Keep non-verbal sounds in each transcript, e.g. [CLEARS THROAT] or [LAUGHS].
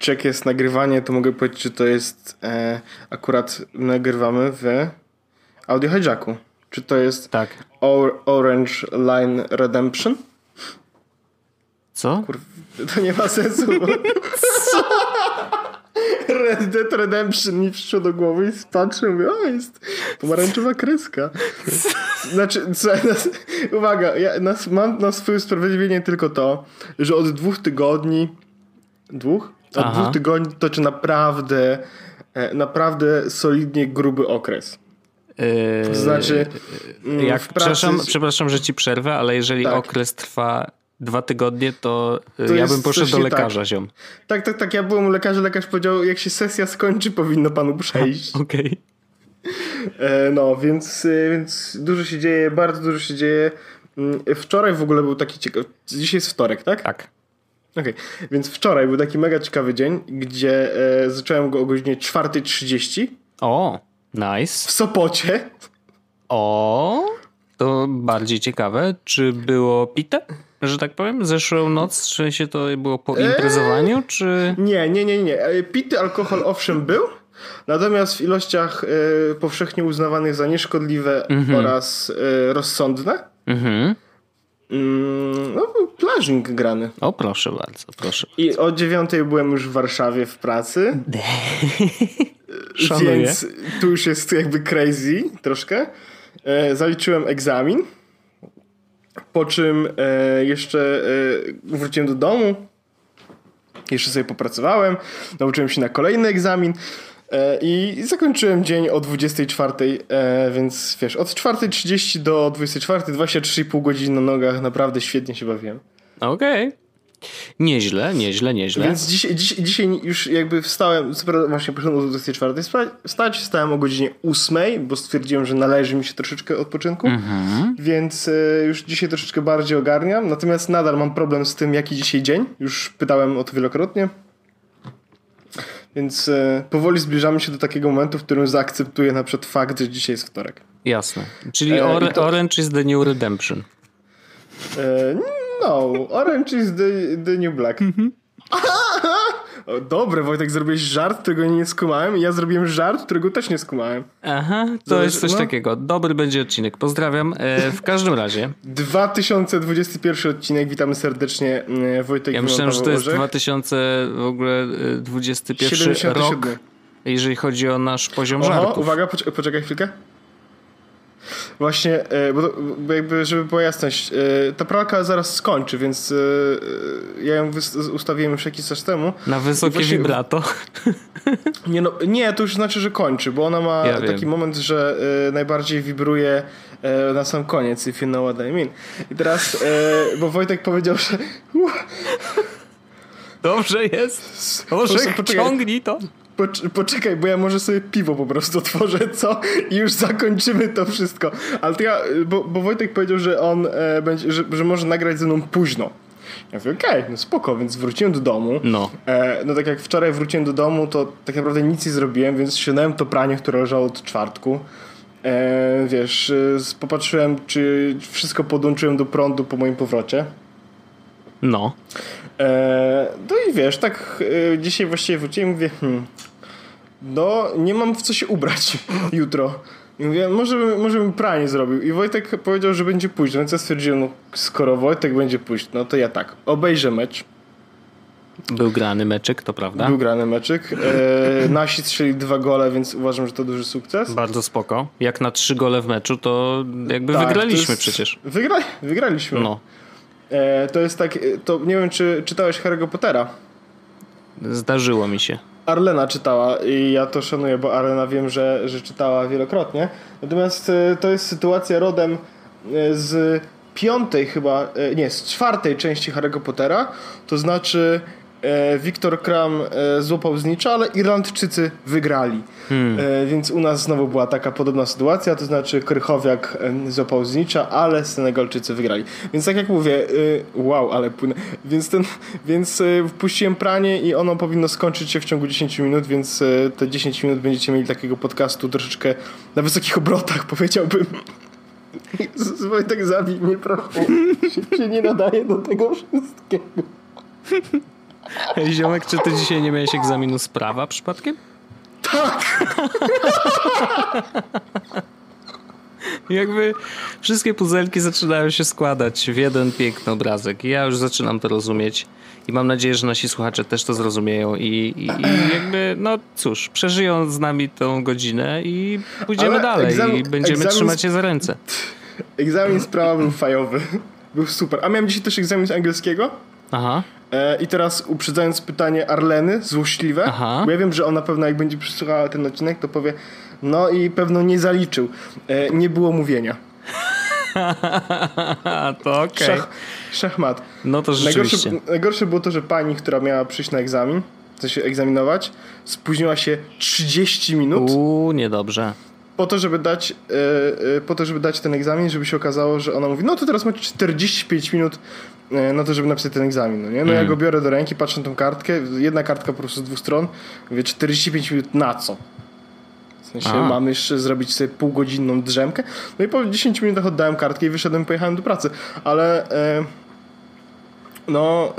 czy, czy jak jest nagrywanie, to mogę powiedzieć, że to jest e, akurat nagrywamy w Audio Hijacku. Czy to jest Tak. Or- Orange Line Redemption? Co? Kur... To nie ma sensu. Bo... Red Dead Redemption mi przyszło do głowy i patrzę i mówię, o jest pomarańczowa kreska. Znaczy, słuchaj, nas, uwaga, ja nas, mam na swoje usprawiedliwienie tylko to, że od dwóch tygodni dwóch? Od Aha. dwóch tygodni toczy naprawdę e, naprawdę solidnie gruby okres. Yy, To znaczy, mm, jak, pracy- przepraszam, przepraszam, że ci przerwę, ale jeżeli Tak. okres trwa dwa tygodnie, to, To ja jest bym poszedł do lekarza, tak. ziom. Tak, tak, tak. Ja byłem u lekarza, lekarz powiedział, jak się sesja skończy, powinno panu przejść. [LAUGHS] Okej. E, no, więc, e, więc dużo się dzieje, bardzo dużo się dzieje. Mm, Wczoraj w ogóle był taki ciekawy. Dzisiaj jest wtorek, tak? Tak. Okej, więc wczoraj był taki mega ciekawy dzień, gdzie e, zacząłem go o godzinie 4.30 O, w nice. Sopocie. O, to bardziej ciekawe. Czy było pite? Że tak powiem, zeszłą noc, czy się to było po imprezowaniu, czy... Nie, nie, nie, nie. E, Pity alkohol owszem był, natomiast w ilościach e, powszechnie uznawanych za nieszkodliwe oraz e, rozsądne. Mhm. Mm, grany. O, proszę bardzo, proszę. I o dziewiątej byłem już w Warszawie w pracy. [LAUGHS] Szanuję. Więc tu już jest jakby crazy troszkę. E, zaliczyłem egzamin. Po czym e, jeszcze e, wróciłem do domu. Jeszcze sobie popracowałem. Nauczyłem się na kolejny egzamin. I zakończyłem dzień o 24, e, więc wiesz, od 4.30 do 24, 23,5 godziny na nogach, naprawdę świetnie się bawiłem. Okej. Nieźle, nieźle, nieźle. Więc dzisiaj, dziś, dzisiaj już jakby wstałem, właśnie poszedłem o 24 spać, wstać, wstałem o godzinie 8, bo stwierdziłem, że należy mi się troszeczkę odpoczynku, więc e, już dzisiaj troszeczkę bardziej ogarniam, natomiast nadal mam problem z tym, jaki dzisiaj dzień, już pytałem o to wielokrotnie. Więc e, powoli zbliżamy się do takiego momentu, w którym zaakceptuję na przykład fakt, że dzisiaj jest wtorek. Jasne. Czyli E, or- to- Orange is the New Redemption. E, no, Orange is the, the new black. O, dobre, Wojtek, zrobiłeś żart, którego nie skumałem i ja zrobiłem żart, którego też nie skumałem. Aha, to Zobacz, jest coś no. takiego. Dobry będzie odcinek. Pozdrawiam. E, w każdym razie, 2021 odcinek, witamy serdecznie e, Wojtek ja myślałem, że to jest Orzech. 2000 w ogóle e, 21 77. rok, jeżeli chodzi o nasz poziom Oho, żartów. uwaga, poczekaj chwilkę. Właśnie, e, bo, bo jakby, żeby była jasność, e, ta pralka zaraz skończy, więc e, ja ją ustawiłem już jakiś czas temu. Na wysokie Właśnie- vibrato. Nie, no, nie, to już znaczy, że kończy, bo ona ma Ja taki wiem. moment, że najbardziej wibruje na sam koniec, if you know what I mean. I teraz, bo Wojtek powiedział, że Dobrze jest. Może ciągnij to. Pocz- poczekaj, bo ja może sobie piwo po prostu otworzę, co? I już zakończymy to wszystko. Ale to ja, bo, bo Wojtek powiedział, że on e, będzie, że, że może nagrać ze mną późno. Ja mówię, okej, no spoko, więc wróciłem do domu. No. E, no tak jak wczoraj wróciłem do domu, to tak naprawdę nic nie zrobiłem, więc ściągnąłem to pranie, które leżało od czwartku. E, wiesz, e, popatrzyłem, czy wszystko podłączyłem do prądu po moim powrocie. No. E, no i wiesz, tak e, dzisiaj właściwie wróciłem i mówię, hmm, no nie mam w co się ubrać [LAUGHS] jutro. I mówię, może, bym- może bym pranie zrobił. I Wojtek powiedział, że będzie późno, więc ja stwierdziłem, no skoro Wojtek będzie późno, no to ja tak, obejrzę mecz. Był grany meczek, to prawda? Był grany meczyk. E, [LAUGHS] nasi strzeli dwa gole, więc uważam, że to duży sukces. Bardzo spoko. Jak na trzy gole w meczu, to jakby Tak, wygraliśmy to jest- przecież. Wygra, wygraliśmy. No. E, to jest tak, to nie wiem, czy czytałeś Harry'ego Pottera. Zdarzyło mi się. Arlena czytała i ja to szanuję, bo Arlena wiem, że, że czytała wielokrotnie. Natomiast e, to jest sytuacja rodem e, z piątej chyba, e, nie, z czwartej części Harry'ego Pottera. To znaczy Wiktor Kram e, złapał znicza, ale Irlandczycy wygrali. E, więc u nas znowu była taka podobna sytuacja, to znaczy Krychowiak e, złapał znicza, ale Senegalczycy wygrali. Więc tak jak mówię, e, wow, ale płynę. Więc, ten, więc e, wpuściłem pranie i ono powinno skończyć się w ciągu 10 minut, więc e, te 10 minut będziecie mieli takiego podcastu troszeczkę na wysokich obrotach, [LAUGHS] powiedziałbym. Wojtek zabij mnie, proszę. Się, się nie nadaje do tego wszystkiego. Ziomek, czy ty dzisiaj nie miałeś egzaminu z prawa przypadkiem? Tak! [LAUGHS] Jakby wszystkie puzelki zaczynają się składać w jeden piękny obrazek. I ja już zaczynam to rozumieć. I mam nadzieję, że nasi słuchacze też to zrozumieją. I, i, i jakby, no cóż, przeżyją z nami tą godzinę i pójdziemy Ale dalej. egzamin- I będziemy egzamin- trzymać się za ręce. Egzamin z prawa był fajowy. Był super. A miałem dzisiaj też egzamin z angielskiego. Aha. E, I teraz uprzedzając pytanie Arleny, złośliwe, Aha. bo ja wiem, że ona pewno jak będzie przysłuchała ten odcinek, to powie, no i pewno nie zaliczył. E, nie było mówienia. [LAUGHS] To okej. Szach, szachmat. No to Najgorsze, rzeczywiście. najgorsze było to, że pani, która miała przyjść na egzamin, chce się egzaminować, spóźniła się 30 minut Uuu, niedobrze. Po to, żeby dać, e, e, po to, żeby dać ten egzamin, żeby się okazało, że ona mówi, no to teraz macie 45 minut e, na to, żeby napisać ten egzamin, no nie? No ja go biorę do ręki, patrzę na tą kartkę, jedna kartka po prostu z dwóch stron, mówię 45 minut na co? W sensie A. mam jeszcze zrobić sobie półgodzinną drzemkę. No i po 10 minutach oddałem kartkę i wyszedłem, pojechałem do pracy. Ale no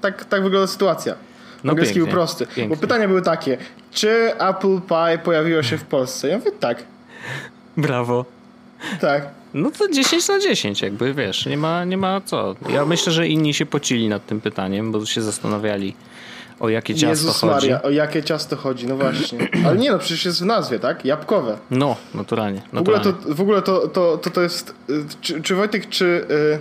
tak, tak wygląda sytuacja. No Angielski był prosty. pięknie. Bo pytania były takie. Czy Apple Pie pojawiło się w Polsce? Ja mówię tak. Brawo. Tak. No to 10 na 10, jakby wiesz, nie ma, nie ma co. Ja myślę, że inni się pocili nad tym pytaniem, bo się zastanawiali, o jakie ciasto Jezus chodzi. Maria, o jakie ciasto chodzi, no właśnie. [CLEARS THROAT] Ale nie no, przecież jest w nazwie, tak? Jabłkowe. No, naturalnie. W ogóle to, naturalnie. w ogóle to, to, to, to jest... y, Czy, czy Wojtek, czy... y,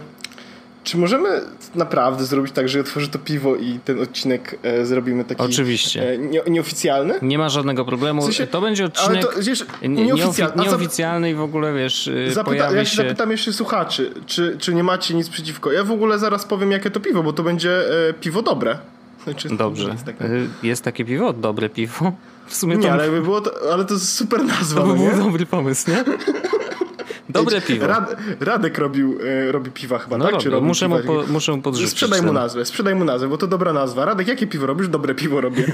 Czy możemy naprawdę zrobić tak, że otworzę to piwo i ten odcinek e, zrobimy taki... Oczywiście. E, nie, nieoficjalny? Nie ma żadnego problemu. W sensie- to będzie Ale odcinek to, wiesz, nie- nieoficjalny. nieoficjalny i w ogóle, wiesz, y, Zapyta, ja się się... zapytam jeszcze słuchaczy, czy, czy nie macie nic przeciwko. Ja w ogóle zaraz powiem, jakie to piwo, bo to będzie e, piwo dobre. Znaczy, Dobrze. Jest takie. Y, Jest takie piwo? Dobre piwo? W sumie to, Nie, ale jakby było to, ale to jest super nazwa, to no by nie? był dobry pomysł, nie? [LAUGHS] Dobre piwo. Rad, Radek robił, e, robi piwa chyba, No tak? Czy robię, robi muszę, mu piwa? po, muszę mu podrzucić. Sprzedaj mu nazwę, sprzedaj mu nazwę, bo to dobra nazwa. Radek, jakie piwo robisz? Dobre piwo robię.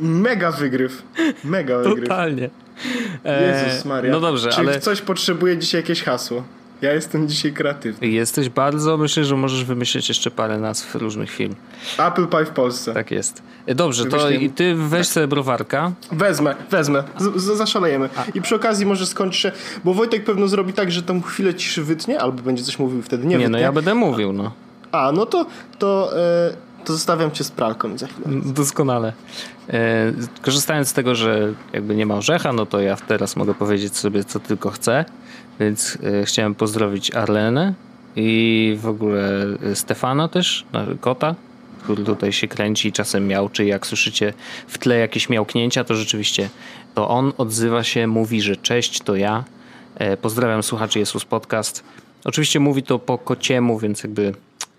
Mega wygryw. Mega wygryw. Totalnie. E, Jezus Maria. No dobrze, Czy ale coś potrzebuje dzisiaj jakieś hasło? Ja jestem dzisiaj kreatywny. jesteś bardzo, myślę, że możesz wymyślić jeszcze parę nazw różnych firm. Apple Pie w Polsce. Tak jest. E, Dobrze, to i ty weź sobie browarka. Wezmę, wezmę. Z, z, zaszalejemy. I przy okazji może skończę, bo Wojtek pewno zrobi tak, że tam chwilę ciszy wytnie, albo będzie coś mówił wtedy. Nie, Nie, wytnie. no ja będę mówił, no. A, no to, to, e, to zostawiam cię z pralką za chwilę. Doskonale. E, korzystając z tego, że jakby nie ma orzecha, no to ja teraz mogę powiedzieć sobie, co tylko chcę. Więc e, chciałem pozdrowić Arlenę i w ogóle e, Stefana też, kota, który tutaj się kręci i czasem miałczy. Jak słyszycie w tle jakieś miałknięcia, to rzeczywiście to on odzywa się, mówi, że cześć, to ja. E, Pozdrawiam słuchaczy Jesus Podcast. Oczywiście mówi to po kociemu, więc jakby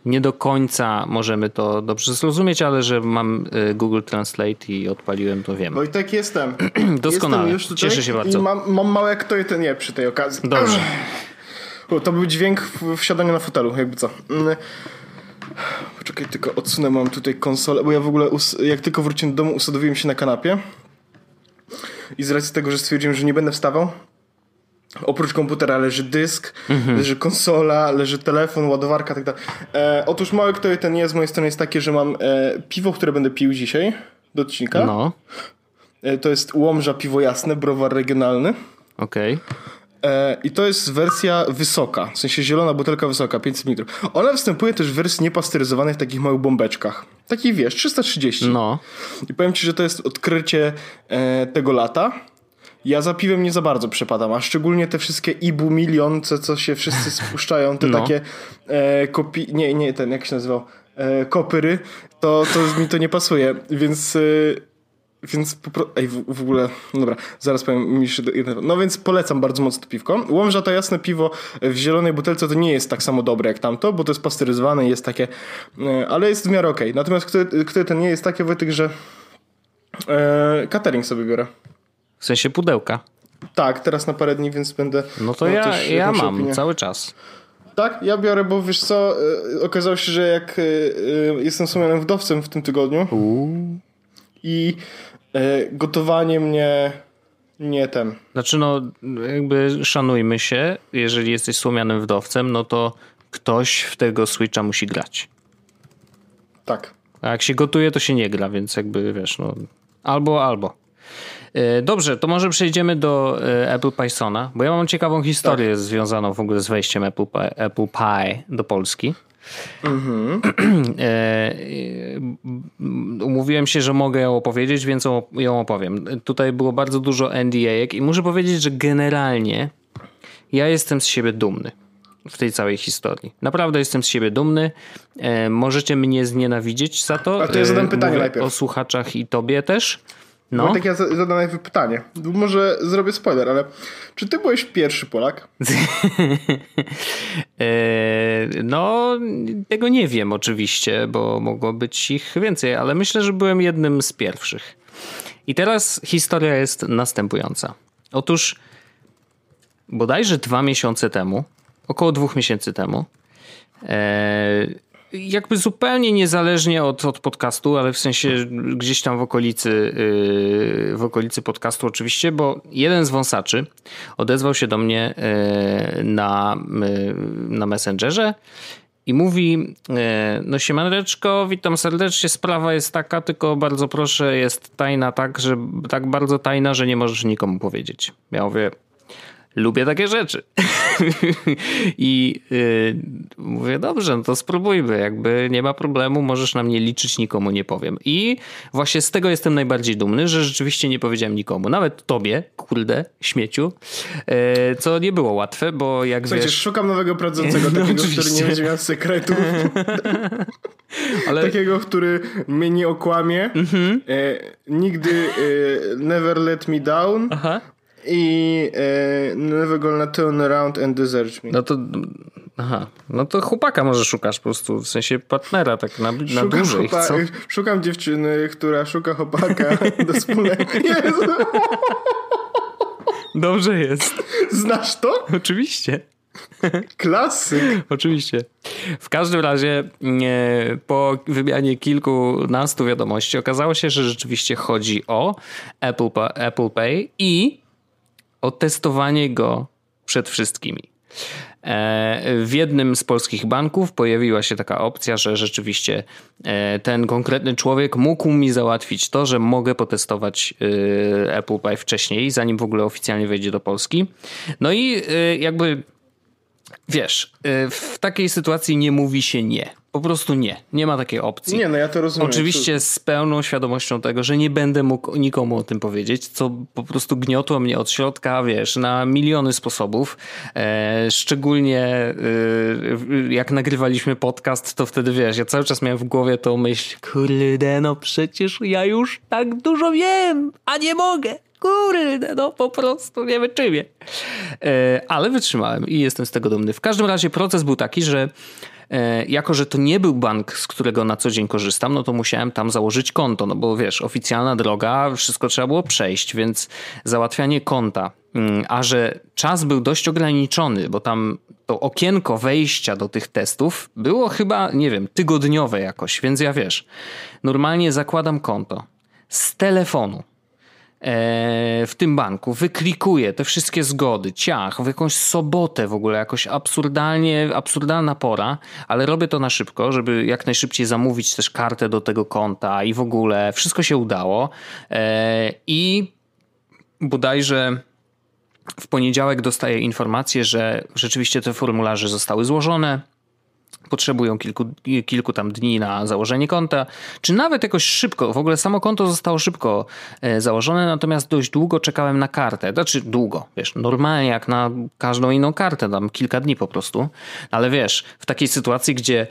nie do końca możemy to dobrze zrozumieć, ale że mam e, Google Translate i odpaliłem, to wiem. Wojtek, jestem. Doskonale. [CLEARS THROAT] Jestem już tutaj Cieszę się bardzo. I mam, mam małe kto je ten nie przy tej okazji. Dobrze. [CLEARS THROAT] To był dźwięk wsiadania na fotelu, jakby co. Mm. Poczekaj, tylko odsunę mam tutaj konsolę, bo ja w ogóle jak tylko wróciłem do domu, usadowiłem się na kanapie. I z racji tego, że stwierdziłem, że nie będę wstawał, oprócz komputera leży dysk, Mhm. leży konsola, leży telefon, ładowarka, tak dalej. E, otóż małe kto ten nie z mojej strony jest takie, że mam e, piwo, które będę pił dzisiaj do odcinka. No, E, to jest Łomża Piwo Jasne, browar regionalny. okej. E, I to jest wersja wysoka, w sensie zielona butelka wysoka, 500 ml. Ona występuje też w wersji niepasteryzowanej w takich małych bombeczkach. Takich wiesz, 330. No, I powiem ci, że to jest odkrycie e, tego lata. Ja za piwem nie za bardzo przepadam, a szczególnie te wszystkie Ibu Milion, co, co się wszyscy [LAUGHS] spuszczają, te No. takie e, kopi... Nie, nie, ten, jak się nazywał? E, kopyry, to, to mi to nie pasuje, więc... E, więc po pro... Ej, w, w ogóle, no dobra, zaraz powiem mi jeszcze. No więc polecam bardzo mocno to piwko. Łomża to jasne piwo w zielonej butelce to nie jest tak samo dobre jak tamto, bo to jest pasteryzowane i jest takie, e, ale jest w miarę okej. Natomiast który, który ten nie jest takie, Wojtek, że e, catering sobie biorę. W sensie pudełka. Tak, teraz na parę dni, więc będę... No to ja, ja mam opinię. cały czas. Tak, ja biorę, bo wiesz co, e, okazało się, że jak e, e, jestem wspomnianym wdowcem w tym tygodniu Uuu. i gotowanie mnie nie ten... Znaczy no, jakby szanujmy się, jeżeli jesteś słomianym wdowcem, no to ktoś w tego Switcha musi grać. Tak. A jak się gotuje, to się nie gra, więc jakby wiesz, no albo, albo. E, dobrze, to może przejdziemy do e, Apple Pythona, bo ja mam ciekawą historię tak. związaną w ogóle z wejściem Apple Pie, Apple Pie do Polski. Mhm. [CLEARS THROAT] Umówiłem się, że mogę ją opowiedzieć, więc ją opowiem. Tutaj było bardzo dużo NDA i muszę powiedzieć, że generalnie ja jestem z siebie dumny w tej całej historii. Naprawdę jestem z siebie dumny. E, możecie mnie znienawidzieć za to. A to ja zadam pytanie Mówię najpierw. O słuchaczach i tobie też. No. Wojtek, ja zadam najpierw pytanie. Może zrobię spoiler, ale czy ty byłeś pierwszy Polak? [LAUGHS] e, no, tego nie wiem oczywiście, bo mogło być ich więcej, ale myślę, że byłem jednym z pierwszych. I teraz historia jest następująca. Otóż bodajże dwa miesiące temu, około dwóch miesięcy temu, e, jakby zupełnie niezależnie od, od podcastu, ale w sensie gdzieś tam w okolicy, yy, w okolicy podcastu oczywiście, bo jeden z wąsaczy odezwał się do mnie yy, na, yy, na Messengerze i mówi, no siemaneczko, witam serdecznie, sprawa jest taka, tylko bardzo proszę, jest tajna tak, że tak bardzo tajna, że nie możesz nikomu powiedzieć. Ja mówię, lubię takie rzeczy. [LAUGHS] [LAUGHS] I yy, mówię, dobrze, no to spróbujmy, jakby nie ma problemu, możesz na mnie liczyć, nikomu nie powiem. I właśnie z tego jestem najbardziej dumny, że rzeczywiście nie powiedziałem nikomu, nawet tobie, kurde, śmieciu, yy, co nie było łatwe, bo jak Słuchajcie, wiesz... szukam nowego [LAUGHS] prowadzącego, no, takiego, oczywiście. który nie będzie miał sekretów. [LAUGHS] Ale... Takiego, który mnie nie okłamie. Mm-hmm. E, nigdy e, never let me down. Aha i e, Never Gonna Turn Around and Desert Me. No to aha, no to chłopaka może szukasz po prostu, w sensie partnera tak na, na szukam dłużej. Co? Szukam dziewczyny, która szuka chłopaka [LAUGHS] do wspólnego. Jezu. Dobrze jest. Znasz to? Oczywiście. Klasyk. Oczywiście. W każdym razie po wymianie kilkunastu wiadomości okazało się, że rzeczywiście chodzi o Apple, Apple Pay i o testowanie go przed wszystkimi. E, w jednym z polskich banków pojawiła się taka opcja, że rzeczywiście e, ten konkretny człowiek mógł mi załatwić to, że mogę potestować e, Apple Pay wcześniej, zanim w ogóle oficjalnie wejdzie do Polski. No i jakby wiesz, w takiej sytuacji nie mówi się nie. Po prostu nie. Nie ma takiej opcji. Nie, no ja to rozumiem. Oczywiście z pełną świadomością tego, że nie będę mógł nikomu o tym powiedzieć, co po prostu gniotło mnie od środka, wiesz, na miliony sposobów. E, szczególnie e, jak nagrywaliśmy podcast, to wtedy wiesz, ja cały czas miałem w głowie tą myśl, kurde, no przecież ja już tak dużo wiem, a nie mogę kurde, no po prostu nie wytrzymię. E, ale wytrzymałem i jestem z tego dumny. W każdym razie proces był taki, że jako, że to nie był bank, z którego na co dzień korzystam, no to musiałem tam założyć konto, no bo wiesz, oficjalna droga, wszystko trzeba było przejść, więc załatwianie konta, mm, a że czas był dość ograniczony, bo tam to okienko wejścia do tych testów było chyba, nie wiem, tygodniowe jakoś, więc ja wiesz, normalnie zakładam konto z telefonu. E, w tym banku, wyklikuję te wszystkie zgody, ciach, w jakąś sobotę w ogóle, jakoś absurdalnie, absurdalna pora, ale robię to na szybko, żeby jak najszybciej zamówić też kartę do tego konta i w ogóle wszystko się udało. E, I bodajże w poniedziałek dostaję informację, że rzeczywiście te formularze zostały złożone potrzebują kilku, kilku tam dni na założenie konta, czy nawet jakoś szybko, w ogóle samo konto zostało szybko e, założone, natomiast dość długo czekałem na kartę, znaczy długo, wiesz, normalnie jak na każdą inną kartę, tam kilka dni po prostu, ale wiesz, w takiej sytuacji, gdzie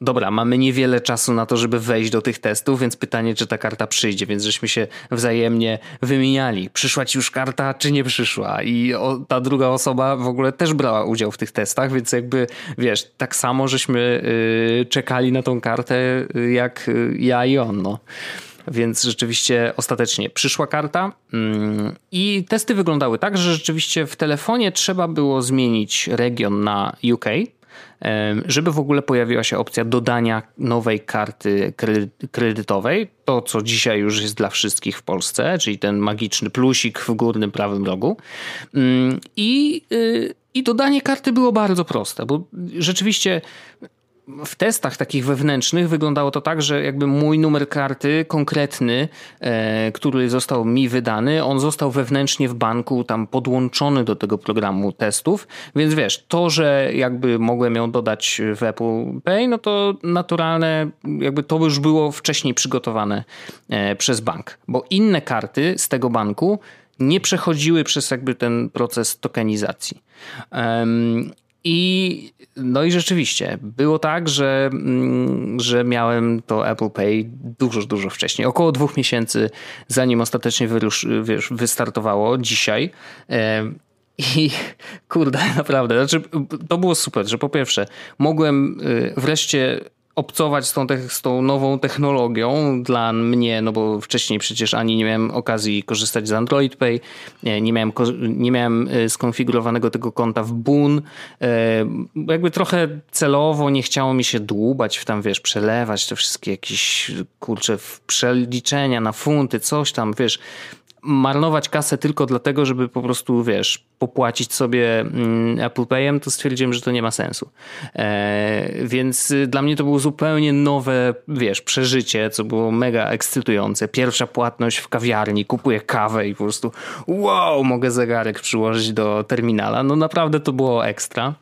dobra, mamy niewiele czasu na to, żeby wejść do tych testów, więc pytanie, czy ta karta przyjdzie, więc żeśmy się wzajemnie wymieniali. Przyszła ci już karta, czy nie przyszła? I ta druga osoba w ogóle też brała udział w tych testach, więc jakby, wiesz, tak samo żeśmy yy, czekali na tą kartę, y, jak y, ja i on, no. Więc rzeczywiście ostatecznie przyszła karta mm, i testy wyglądały tak, że rzeczywiście w telefonie trzeba było zmienić region na UK, żeby w ogóle pojawiła się opcja dodania nowej karty kredytowej, to co dzisiaj już jest dla wszystkich w Polsce, czyli ten magiczny plusik w górnym prawym rogu. I, y, i dodanie karty było bardzo proste, bo rzeczywiście w testach takich wewnętrznych wyglądało to tak, że jakby mój numer karty konkretny, e, który został mi wydany, on został wewnętrznie w banku tam podłączony do tego programu testów, więc wiesz, to, że jakby mogłem ją dodać w Apple Pay, no to naturalne, jakby to już było wcześniej przygotowane e, przez bank, bo inne karty z tego banku nie przechodziły przez jakby ten proces tokenizacji. I no i rzeczywiście było tak, że, mm, że miałem to Apple Pay dużo, dużo wcześniej. Około dwóch miesięcy, zanim ostatecznie wyrusz, wiesz, wystartowało dzisiaj. I kurde, [LAUGHS] naprawdę, znaczy, to było super, że po pierwsze mogłem y, wreszcie obcować z tą, z tą nową technologią dla mnie, no bo wcześniej przecież ani nie miałem okazji korzystać z Android Pay, nie miałem, nie miałem e, skonfigurowanego tego konta w Boon. E, jakby trochę celowo nie chciało mi się dłubać w tam, wiesz, przelewać te wszystkie jakieś, kurcze, przeliczenia na funty, coś tam, wiesz, marnować kasę tylko dlatego, żeby po prostu, wiesz, popłacić sobie mm, Apple Payem, to stwierdziłem, że to nie ma sensu. E, więc dla mnie to było zupełnie nowe, wiesz, przeżycie, co było mega ekscytujące. Pierwsza płatność w kawiarni, kupuję kawę i po prostu wow, mogę zegarek przyłożyć do terminala. No naprawdę to było ekstra.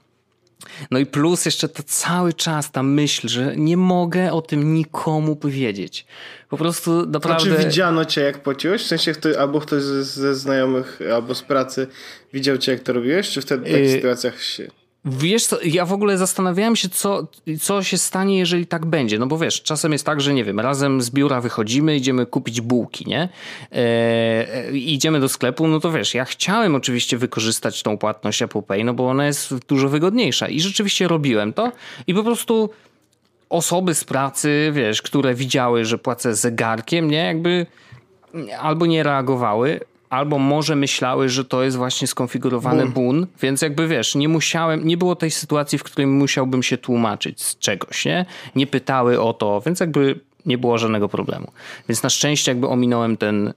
No i plus jeszcze to cały czas ta myśl, że nie mogę o tym nikomu powiedzieć. Po prostu naprawdę... Czy widziano cię jak płaciłeś? W sensie ktoś, albo ktoś ze, ze znajomych, albo z pracy widział cię jak to robiłeś? Czy wtedy w takich yy... sytuacjach się... Wiesz co, ja w ogóle zastanawiałem się, co, co się stanie, jeżeli tak będzie. No bo wiesz, czasem jest tak, że nie wiem, razem z biura wychodzimy, idziemy kupić bułki, nie? E, idziemy do sklepu, no to wiesz, ja chciałem oczywiście wykorzystać tą płatność Apple Pay, no bo ona jest dużo wygodniejsza. I rzeczywiście robiłem to i po prostu osoby z pracy, wiesz, które widziały, że płacę zegarkiem, nie? Jakby albo nie reagowały, albo może myślały, że to jest właśnie skonfigurowany bun, więc jakby wiesz, nie musiałem, nie było tej sytuacji, w której musiałbym się tłumaczyć z czegoś, nie? Nie pytały o to, więc jakby nie było żadnego problemu. Więc na szczęście jakby ominąłem ten,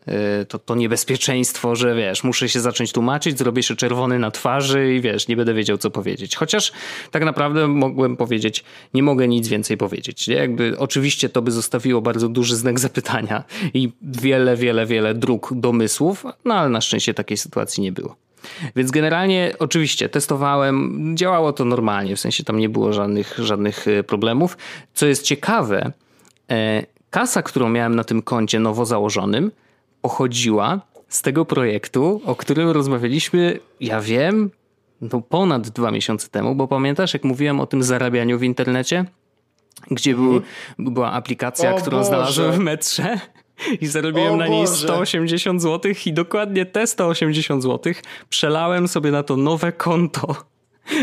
y, to, to niebezpieczeństwo, że wiesz, muszę się zacząć tłumaczyć, zrobię się czerwony na twarzy i wiesz, nie będę wiedział co powiedzieć. Chociaż tak naprawdę mogłem powiedzieć, nie mogę nic więcej powiedzieć. Nie? Jakby oczywiście to by zostawiło bardzo duży znak zapytania i wiele, wiele, wiele dróg domysłów, no ale na szczęście takiej sytuacji nie było. Więc generalnie oczywiście testowałem, działało to normalnie, w sensie tam nie było żadnych, żadnych y, problemów. Co jest ciekawe, kasa, którą miałem na tym koncie nowo założonym, pochodziła z tego projektu, o którym rozmawialiśmy, ja wiem, no ponad dwa miesiące temu, bo pamiętasz, jak mówiłem o tym zarabianiu w internecie? Gdzie był, mhm. była aplikacja, o którą Boże. znalazłem w metrze [LAUGHS] i zarobiłem o na niej 180 zł i dokładnie te 180 zł przelałem sobie na to nowe konto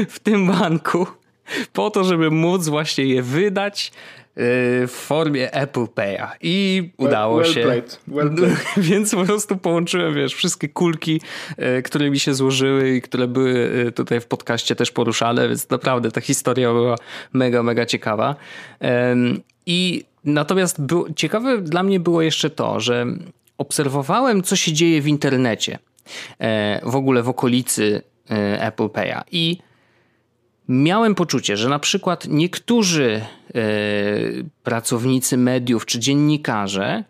w tym banku po to, żeby móc właśnie je wydać w formie Apple Pay'a i udało well, well się. Played. Well played. [LAUGHS] Więc po prostu połączyłem, wiesz, wszystkie kulki, e, które mi się złożyły i które były e, tutaj w podcaście też poruszane, więc naprawdę ta historia była mega, mega ciekawa. I natomiast był, ciekawe dla mnie było jeszcze to, że obserwowałem, co się dzieje w internecie, e, w ogóle w okolicy Apple Pay'a i miałem poczucie, że na przykład niektórzy e, pracownicy mediów czy dziennikarze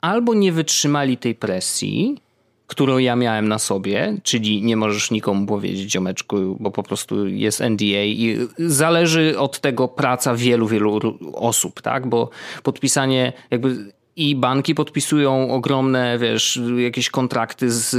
albo nie wytrzymali tej presji, którą ja miałem na sobie, czyli nie możesz nikomu powiedzieć ziomeczku, bo po prostu jest NDA i zależy od tego praca wielu, wielu osób, tak? Bo podpisanie jakby i banki podpisują ogromne, wiesz, jakieś kontrakty z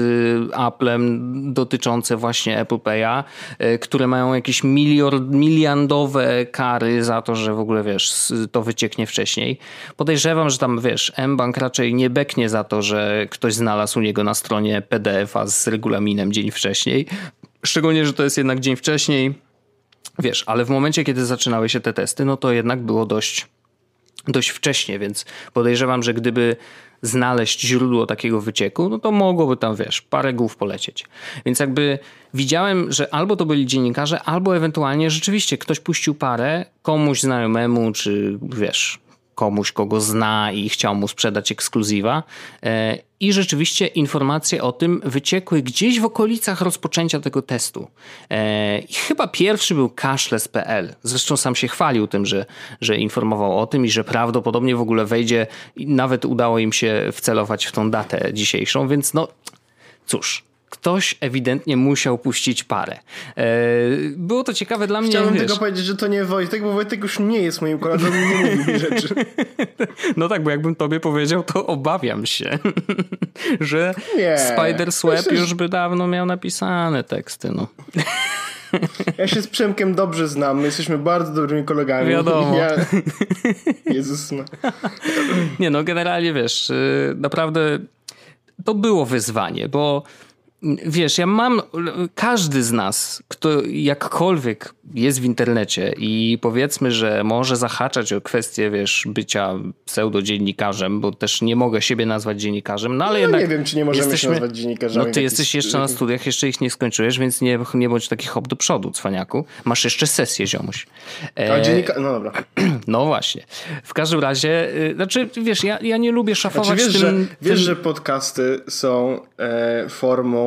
Applem dotyczące właśnie Apple Pay'a, e, które mają jakieś miliard, miliardowe kary za to, że w ogóle, wiesz, to wycieknie wcześniej. Podejrzewam, że tam, wiesz, M-Bank raczej nie beknie za to, że ktoś znalazł u niego na stronie PDF-a z regulaminem dzień wcześniej. Szczególnie, że to jest jednak dzień wcześniej. Wiesz, ale w momencie, kiedy zaczynały się te testy, no to jednak było dość dość wcześnie, więc podejrzewam, że gdyby znaleźć źródło takiego wycieku, no to mogłoby tam, wiesz, parę głów polecieć. Więc jakby widziałem, że albo to byli dziennikarze, albo ewentualnie rzeczywiście ktoś puścił parę komuś znajomemu, czy wiesz, komuś, kogo zna i chciał mu sprzedać ekskluzywa. E, I rzeczywiście informacje o tym wyciekły gdzieś w okolicach rozpoczęcia tego testu. E, I chyba pierwszy był cashless.pl. Zresztą sam się chwalił tym, że, że informował o tym i że prawdopodobnie w ogóle wejdzie. Nawet udało im się wcelować w tą datę dzisiejszą, więc no cóż, ktoś ewidentnie musiał puścić parę. E, było to ciekawe dla mnie. Chciałbym wiesz, tylko powiedzieć, że to nie Wojtek, bo Wojtek już nie jest moim kolegą i nie mówi mi [LAUGHS] rzeczy. No tak, bo jakbym tobie powiedział, to obawiam się, [LAUGHS] że Nie. Spider Swap Myślę, już by dawno miał napisane teksty. No. Ja się z Przemkiem dobrze znam, my jesteśmy bardzo dobrymi kolegami. Wiadomo. Ja... [LAUGHS] Jezus no. Nie no, generalnie wiesz, y, naprawdę to było wyzwanie, bo wiesz, ja mam, każdy z nas, kto jakkolwiek jest w internecie i powiedzmy, że może zahaczać o kwestię, wiesz, bycia pseudodziennikarzem, bo też nie mogę siebie nazwać dziennikarzem, no ale No jednak... nie wiem, czy nie możemy się jesteśmy- nazwać dziennikarzami. No ty jesteś jeszcze na studiach, jeszcze ich nie skończyłeś, więc nie, nie bądź taki hop do przodu, cwaniaku. Masz jeszcze sesję, ziomuś. E, A dziennika... No dobra. [CLEARS THROAT] no właśnie. W każdym razie, y, znaczy, wiesz, ja, ja nie lubię szafować Znaczy, wiesz, tym... że, wiesz, tym... że podcasty są e, formą,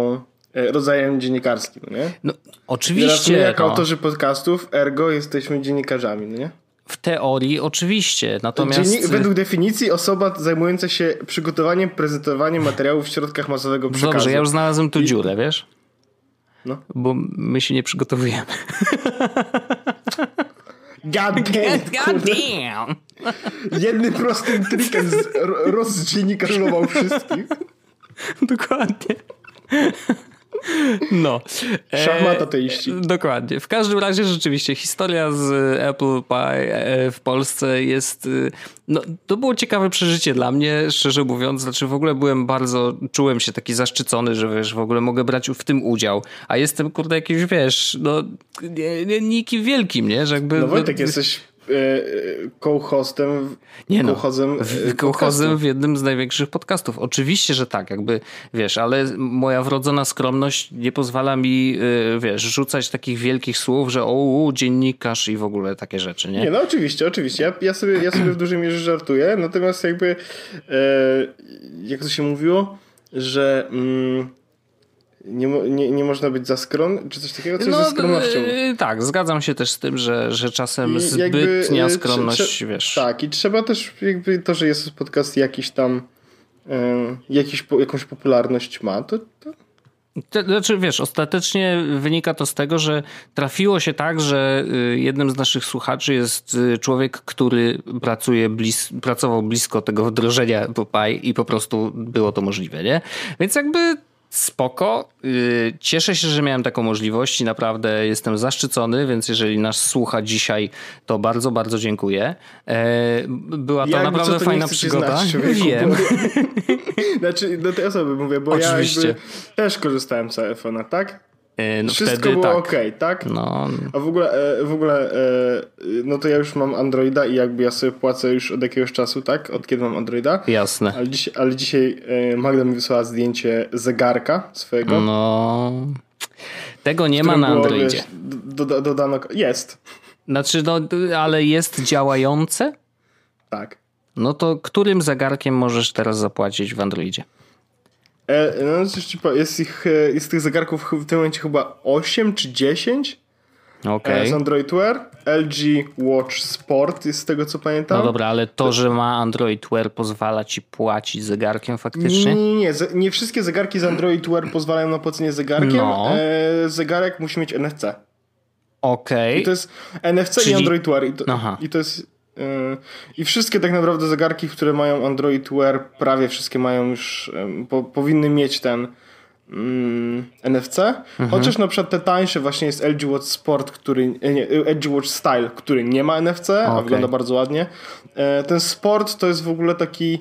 e, rodzajem dziennikarskim, nie? No, Teraz my oczywiście, jako no, autorzy podcastów, ergo jesteśmy dziennikarzami, no nie? w teorii oczywiście, natomiast... Dziennik, według definicji osoba zajmująca się przygotowaniem, prezentowaniem materiałów w środkach masowego przekazu. Dobrze, ja już znalazłem tu dziurę, wiesz? No. Bo my się nie przygotowujemy. [LAUGHS] [LAUGHS] God damn, God damn! Jednym prostym trikiem wszystkich. [LAUGHS] Dokładnie. [LAUGHS] No. E, Szachmat ateiści. Dokładnie. W każdym razie rzeczywiście historia z Apple Pie e, w Polsce jest. y, No, to było ciekawe przeżycie dla mnie, szczerze mówiąc. Znaczy, w ogóle byłem bardzo. Czułem się taki zaszczycony, że wiesz, w ogóle mogę brać w tym udział. A jestem, kurde, jakiś wiesz, no, nie, nie, nikim wielkim, nie? Że jakby. No Wojtek, jesteś e, e, w- Nie no, co-hozem, e, w- kołchozem jednym z największych podcastów. Oczywiście, że tak, jakby, wiesz, ale moja wrodzona skromność nie pozwala mi, wiesz, rzucać takich wielkich słów, że o, dziennikarz i w ogóle takie rzeczy, nie? Nie, no oczywiście, oczywiście. Ja, ja, sobie, ja sobie w dużej mierze żartuję, natomiast jakby, e, jak to się mówiło, że mm, nie, nie, nie można być za skromny, czy coś takiego, coś ze skromnością. y, tak, zgadzam się też z tym, że, że czasem I zbytnia trze- skromność, trze- wiesz. Tak, i trzeba też jakby to, że jest podcast jakiś tam, e, jakiś, jakąś popularność ma, to, to To Znaczy, wiesz, ostatecznie wynika to z tego, że trafiło się tak, że y, jednym z naszych słuchaczy jest y, człowiek, który pracuje blis pracował blisko tego wdrożenia Popeye i po prostu było to możliwe, nie? Więc jakby spoko. Y, Cieszę się, że miałem taką możliwość i naprawdę jestem zaszczycony, więc jeżeli nas słucha dzisiaj, to bardzo, bardzo dziękuję. E, Była to Jakby naprawdę co, to fajna przygoda. Znać, [LAUGHS] człowieku, Wiem. Bo... [LAUGHS] znaczy, do tej osoby mówię, bo Oczywiście. ja też korzystałem z iPhone'a, tak? E, No Wszystko wtedy było tak. ok, tak? No, A w ogóle, e, w ogóle, e, no to ja już mam Androida i jakby ja sobie płacę już od jakiegoś czasu, tak? Od kiedy mam Androida. jasne. Ale, dziś, ale dzisiaj Magda mi wysłała zdjęcie zegarka swojego. No. Tego nie ma na Androidzie. wiesz, do, do, dodano, jest, Znaczy, no, ale jest działające? tak. No to którym zegarkiem możesz teraz zapłacić w Androidzie? E, no coś jest ich, e, jest tych zegarków w tym momencie chyba 8 czy 10 Okej. e, z Android Wear. LG Watch Sport jest z tego co pamiętam. No dobra, ale to, że ma Android Wear pozwala ci płacić zegarkiem Nie, faktycznie? nie, nie. Nie wszystkie zegarki z Android Wear pozwalają na płacenie zegarkiem. No. Zegarek musi mieć NFC. Okej. I to jest NFC Czyli- i Android Wear. I to, Aha. i to jest. E, I wszystkie tak naprawdę zegarki, które mają Android Wear, prawie wszystkie mają już, po, powinny mieć ten mm, NFC. Mhm. Chociaż na przykład te tańsze właśnie jest LG Watch Sport, który, nie, LG Watch Style, który nie ma NFC, a Okej. wygląda bardzo ładnie. E, ten Sport to jest w ogóle taki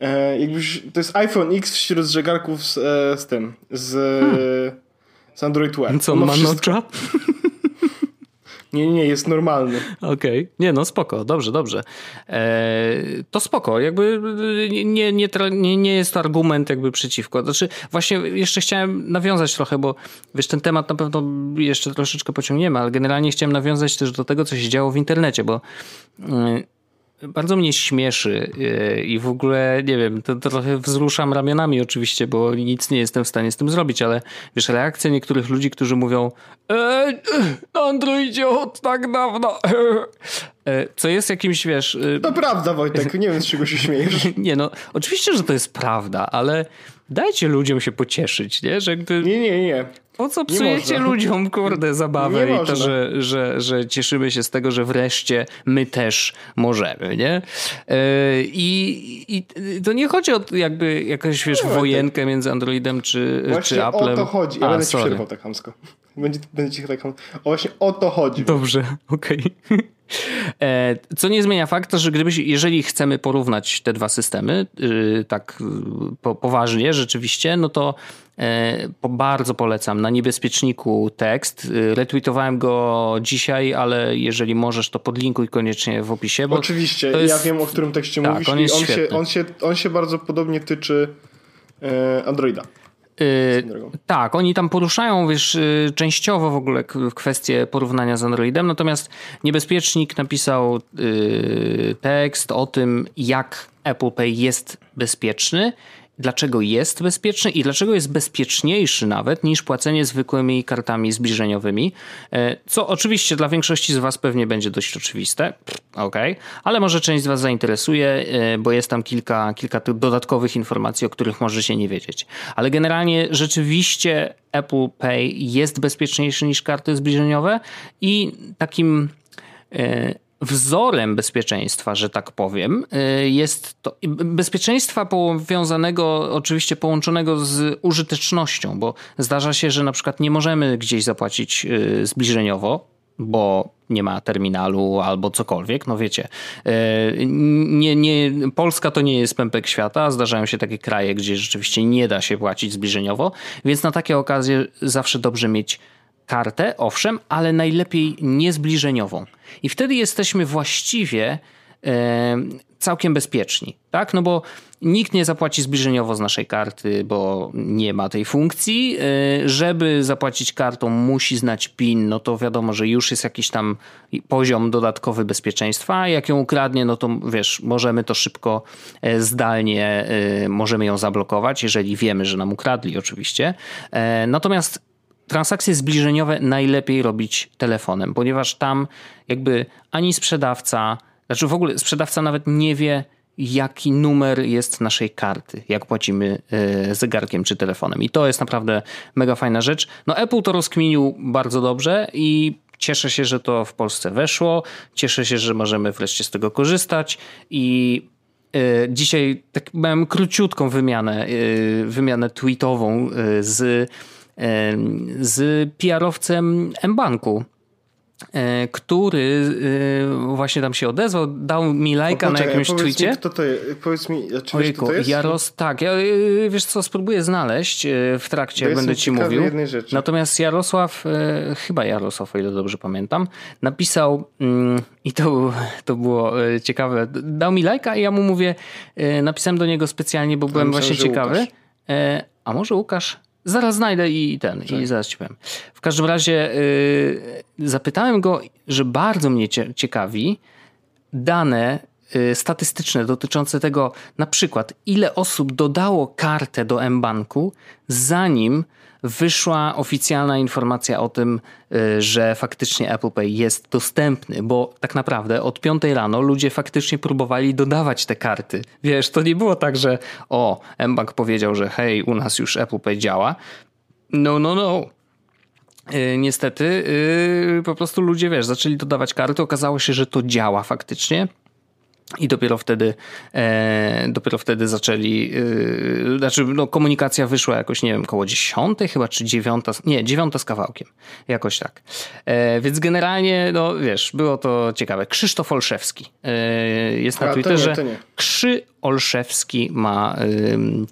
e, jakbyś, to jest iPhone X wśród zegarków z, z tym, z, z Android Wear. Hmm. Co, On ma ma wszystko. [LAUGHS] Nie, nie, jest normalny. Okej. Nie, no spoko, dobrze, dobrze. Eee, to spoko, jakby nie, nie, nie, nie, nie jest to argument jakby przeciwko. Znaczy, właśnie jeszcze chciałem nawiązać trochę, bo wiesz, ten temat na pewno jeszcze troszeczkę pociągniemy, ale generalnie chciałem nawiązać też do tego, co się działo w internecie, bo yy, bardzo mnie śmieszy yy, i w ogóle, nie wiem, to, to, trochę wzruszam ramionami oczywiście, bo nic nie jestem w stanie z tym zrobić, ale wiesz, reakcja niektórych ludzi, którzy mówią e, na Androidzie od tak dawno, [LAUGHS] e, co jest jakimś, wiesz... E, to prawda, Wojtek, nie wiem z czego się śmiejesz. [LAUGHS] nie no, oczywiście, że to jest prawda, ale dajcie ludziom się pocieszyć, nie? Że jakby... Nie, nie, nie. Po co psujecie ludziom, kurde, zabawę nie i to, że, że, że cieszymy się z tego, że wreszcie my też możemy, nie? E, I, i to nie chodzi o jakby jakąś, wiesz, no, wojenkę między Androidem czy, Właśnie czy Applem. o to chodzi. Ja A, będę ci przerwał tak hamsko. Będzie, będzie ci tak hamsko. Właśnie o to chodzi. Dobrze, okej. Okay. E, co nie zmienia faktu, że gdybyś, jeżeli chcemy porównać te dwa systemy, y, tak y, po, poważnie rzeczywiście, no to e, bardzo polecam na niebezpieczniku tekst. Y, retweetowałem go dzisiaj, ale jeżeli możesz, to podlinkuj koniecznie w opisie. Oczywiście, jest... ja wiem o którym tekście tak, mówisz on on się, on, się, on się bardzo podobnie tyczy e, Androida. Yy, tak, oni tam poruszają, wiesz, yy, częściowo w ogóle kwestię porównania z Androidem, natomiast niebezpiecznik napisał yy, tekst o tym, jak Apple Pay jest bezpieczny dlaczego jest bezpieczny i dlaczego jest bezpieczniejszy nawet niż płacenie zwykłymi kartami zbliżeniowymi, e, co oczywiście dla większości z Was pewnie będzie dość oczywiste, ok, ale może część z Was zainteresuje, e, bo jest tam kilka, kilka dodatkowych informacji, o których możecie nie wiedzieć. Ale generalnie rzeczywiście Apple Pay jest bezpieczniejszy niż karty zbliżeniowe i takim e, wzorem bezpieczeństwa, że tak powiem, y, jest to bezpieczeństwa powiązanego, oczywiście połączonego z użytecznością, bo zdarza się, że na przykład nie możemy gdzieś zapłacić y, zbliżeniowo, bo nie ma terminalu albo cokolwiek, no wiecie. Y, nie, nie, Polska to nie jest pępek świata, zdarzają się takie kraje, gdzie rzeczywiście nie da się płacić zbliżeniowo, więc na takie okazje zawsze dobrze mieć kartę, owszem, ale najlepiej niezbliżeniową. I wtedy jesteśmy właściwie e, całkiem bezpieczni, tak? No bo nikt nie zapłaci zbliżeniowo z naszej karty, bo nie ma tej funkcji. E, żeby zapłacić kartą, musi znać PIN, no to wiadomo, że już jest jakiś tam poziom dodatkowy bezpieczeństwa. A jak ją ukradnie, no to wiesz, możemy to szybko e, zdalnie, możemy ją zablokować, jeżeli wiemy, że nam ukradli, oczywiście. Natomiast transakcje zbliżeniowe najlepiej robić telefonem, ponieważ tam jakby ani sprzedawca, znaczy w ogóle sprzedawca nawet nie wie, jaki numer jest naszej karty, jak płacimy e, zegarkiem czy telefonem. I to jest naprawdę mega fajna rzecz. No Apple to rozkminił bardzo dobrze i cieszę się, że to w Polsce weszło. Cieszę się, że możemy wreszcie z tego korzystać i e, Dzisiaj tak miałem króciutką wymianę, e, wymianę tweetową z z PR-owcem M-Banku e, który e, właśnie tam się odezwał, dał mi lajka na jakimś tweetie. Mi, kto to jest? Powiedz mi, czy Ojejku, wiesz, kto to jest? Jaros, tak, ja, e, wiesz co, spróbuję znaleźć w trakcie, jak będę ci mówił. Natomiast Jarosław, chyba Jarosław, o ile dobrze pamiętam, napisał mm, i to, to było ciekawe, dał mi lajka i ja mu mówię, napisałem do niego specjalnie, bo byłem właśnie ciekawy. Łukasz. A może Łukasz? Zaraz znajdę i ten, tak. i zaraz ci powiem. W każdym razie yy, zapytałem go, że bardzo mnie ciekawi dane yy, statystyczne dotyczące tego, na przykład, ile osób dodało kartę do M-Banku, zanim wyszła oficjalna informacja o tym, y, że faktycznie Apple Pay jest dostępny, bo tak naprawdę od 5 rano ludzie faktycznie próbowali dodawać te karty. Wiesz, to nie było tak, że o, mBank powiedział, że hej, u nas już Apple Pay działa. No, no, no. Y, niestety, yy, po prostu ludzie, wiesz, zaczęli dodawać karty, okazało się, że to działa faktycznie. I dopiero wtedy, e, dopiero wtedy zaczęli, e, znaczy no, komunikacja wyszła jakoś, nie wiem, koło dziesiątej chyba, czy dziewiąta, nie, dziewiąta z kawałkiem, jakoś tak. E, więc generalnie, no wiesz, było to ciekawe. Krzysztof Olszewski e, jest na A, Twitterze. To nie, to nie. Krzy Olszewski ma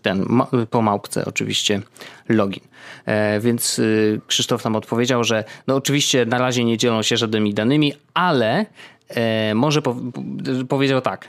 ten, ma, po małpce oczywiście login. E, więc y, Krzysztof tam odpowiedział, że no oczywiście na razie nie dzielą się żadnymi danymi, ale e, może po, powiedział tak.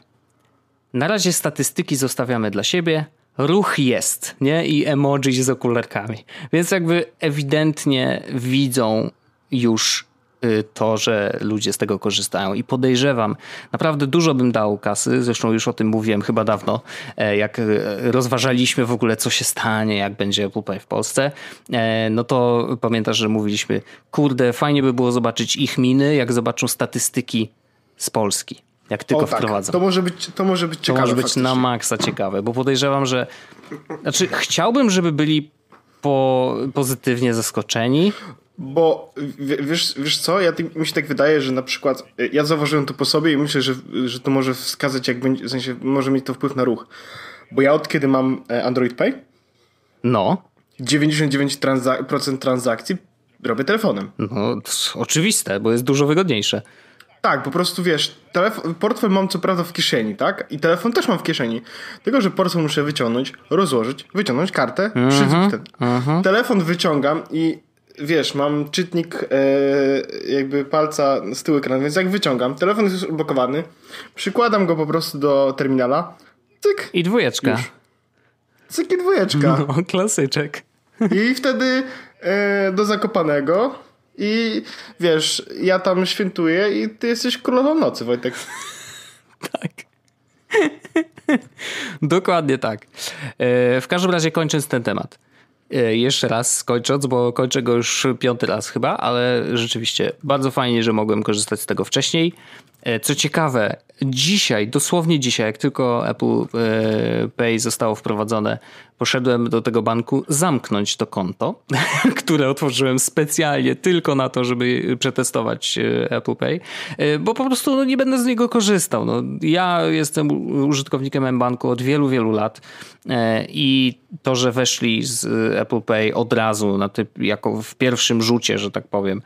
Na razie statystyki zostawiamy dla siebie. Ruch jest, nie? I emoji z okularkami. Więc jakby ewidentnie widzą już y, to, że ludzie z tego korzystają i podejrzewam, naprawdę dużo bym dał kasy, zresztą już o tym mówiłem chyba dawno, e, jak e, rozważaliśmy w ogóle co się stanie, jak będzie Apple w Polsce, e, no to pamiętasz, że mówiliśmy, kurde, fajnie by było zobaczyć ich miny, jak zobaczą statystyki z Polski. Jak tylko o, tak. wprowadzą. To może być, to może być ciekawe. To może być faktycznie. na maksa ciekawe, bo podejrzewam, że. Znaczy, chciałbym, żeby byli po, pozytywnie zaskoczeni. Bo wiesz, wiesz co, ja mi się tak wydaje, że na przykład ja zauważyłem to po sobie i myślę, że, że to może wskazać, jak będzie, w sensie może mieć to wpływ na ruch. Bo ja od kiedy mam e, Android Pay, no 99% transa transakcji robię telefonem. No, oczywiste, bo jest dużo wygodniejsze. Tak, po prostu wiesz, telefon, portfel mam co prawda w kieszeni, tak? I telefon też mam w kieszeni. Tylko, że portfel muszę wyciągnąć, rozłożyć, wyciągnąć kartę, mm -hmm, wtedy. Mm -hmm. Telefon wyciągam i wiesz, mam czytnik e, jakby palca z tyłu ekranu, więc jak wyciągam, telefon jest już blokowany, przykładam go po prostu do terminala, cyk. I dwójeczka. Już. Cyk i dwójeczka. No, klasyczek. I wtedy e, do Zakopanego i wiesz, ja tam świętuję i ty jesteś królową nocy, Wojtek. [LAUGHS] tak. [LAUGHS] Dokładnie tak. E, w każdym razie kończąc ten temat. E, jeszcze raz kończąc, bo kończę go już piąty raz chyba, ale rzeczywiście bardzo fajnie, że mogłem korzystać z tego wcześniej. E, co ciekawe, dzisiaj, dosłownie dzisiaj, jak tylko Apple Pay zostało wprowadzone, poszedłem do tego banku zamknąć to konto, [LAUGHS] które otworzyłem specjalnie tylko na to, żeby przetestować e, Apple Pay, bo po prostu no, nie będę z niego korzystał. No, ja jestem użytkownikiem M-Banku od wielu, wielu lat i to, że weszli z Apple Pay od razu, na typ, jako w pierwszym rzucie, że tak powiem,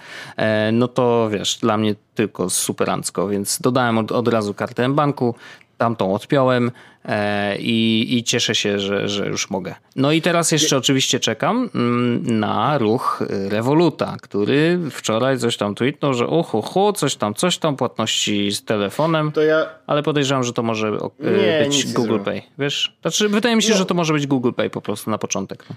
no to wiesz, dla mnie tylko superancko, więc dodałem od, od razu kartę banku, tamtą odpiąłem e, i, i, cieszę się, że, że już mogę. No i teraz jeszcze oczywiście czekam mm, na ruch Revoluta, który wczoraj coś tam tweetnął, że uhu, hu, coś tam, coś tam, płatności z telefonem, ja... ale podejrzewam, że to może e, nie, być Google Pay, wiesz? Znaczy, wydaje mi się, no. że to może być Google Pay po prostu na początek. No.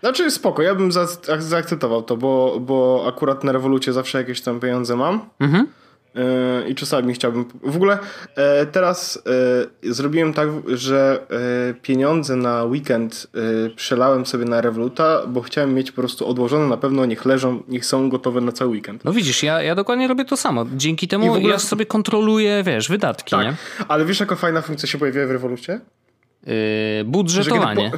Znaczy spoko, ja bym za, zaakceptował to, bo, bo akurat na rewolucie zawsze jakieś tam pieniądze mam. Mhm. E, I czasami chciałbym. W ogóle e, teraz e, zrobiłem tak, że pieniądze na weekend przelałem sobie na Revoluta, bo chciałem mieć po prostu odłożone na pewno, niech leżą, niech są gotowe na cały weekend. No widzisz, ja, ja dokładnie robię to samo. Dzięki temu ogóle... ja sobie kontroluję, wiesz, wydatki. Tak, nie? ale wiesz, jaka fajna funkcja się pojawiła w Revolucie? Yy, budżetowanie.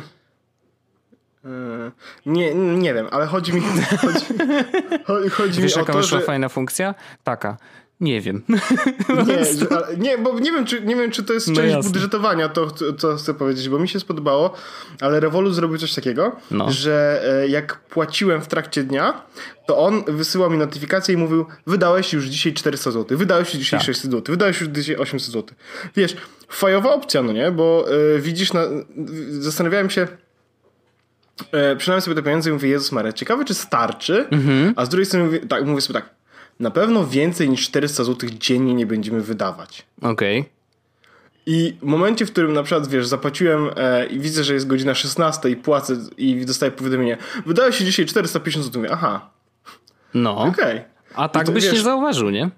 Nie, nie wiem, ale chodzi mi, [LAUGHS] chodzi, chodzi Wiesz, mi o to, że... fajna funkcja? Taka. Nie wiem. [LAUGHS] Nie, nie, bo nie wiem, czy, nie wiem, czy to jest no część jasne. budżetowania, to co chcę powiedzieć, bo mi się spodobało, ale Revolut zrobił coś takiego, no. że e, jak płaciłem w trakcie dnia, to on wysyłał mi notyfikację i mówił, wydałeś już dzisiaj 400 zł, wydałeś już dzisiaj tak. 600 zł, wydałeś już dzisiaj 800 zł. Wiesz, fajowa opcja, no nie? Bo y, widzisz, na, zastanawiałem się, e, przynajmniej sobie te pieniądze i mówię, Jezus Maria, ciekawe czy starczy, mhm. a z drugiej strony mówię, tak, mówię sobie tak, na pewno więcej niż 400 zł dziennie nie będziemy wydawać. Okej. Okay. I w momencie, w którym na przykład, wiesz, zapłaciłem e, i widzę, że jest godzina 16 i płacę i dostaję powiadomienie, wydaje się dzisiaj 450 zł, mówię, aha. No. Okej. Okay. A tak to, byś wiesz, nie zauważył, nie?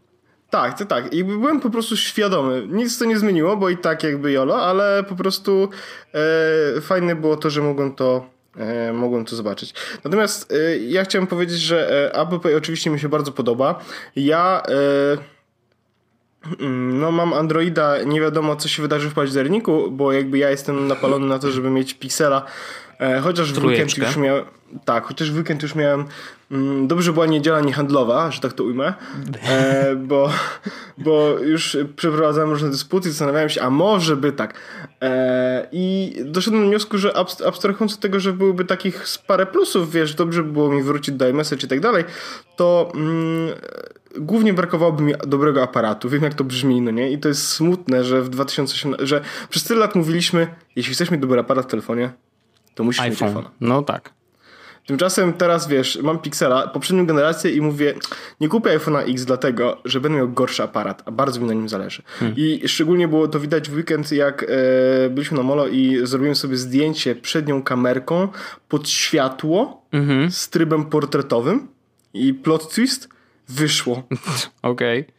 Tak, to tak. I byłem po prostu świadomy. Nic to nie zmieniło, bo i tak jakby jolo, ale po prostu e, fajne było to, że mogłem to mogłem to zobaczyć. Natomiast e, ja chciałem powiedzieć, że e, Apple oczywiście mi się bardzo podoba. Ja mm, no mam Androida, nie wiadomo co się wydarzy w październiku, bo jakby ja jestem napalony na to, żeby mieć Pixela, chociaż w weekend już miałem tak, chociaż w weekend już miałem mm, dobrze była niedziela niehandlowa, że tak to ujmę, e, bo, bo już przeprowadzałem różne dysputy, zastanawiałem się, a może by tak. E, I doszedłem do wniosku, że abstrahując od tego, że byłyby takich parę plusów, wiesz, dobrze by było mi wrócić do iMessage i tak dalej, to mm, głównie brakowałoby mi dobrego aparatu. Wiem, jak to brzmi, no nie? I to jest smutne, że w 2018, że przez tyle lat mówiliśmy, jeśli chcesz mieć dobry aparat w telefonie, to musisz iPhone. mieć iPhone. No tak. Tymczasem teraz wiesz, mam Pixela, poprzednią generację i mówię, nie kupię iPhone'a X dlatego, że będę miał gorszy aparat, a bardzo mi na nim zależy. Hmm. I szczególnie było to widać w weekend, jak e, byliśmy na molo i zrobiłem sobie zdjęcie przednią kamerką pod światło mhm. z trybem portretowym i plot twist. Wyszło. [LAUGHS] Okej. Okay.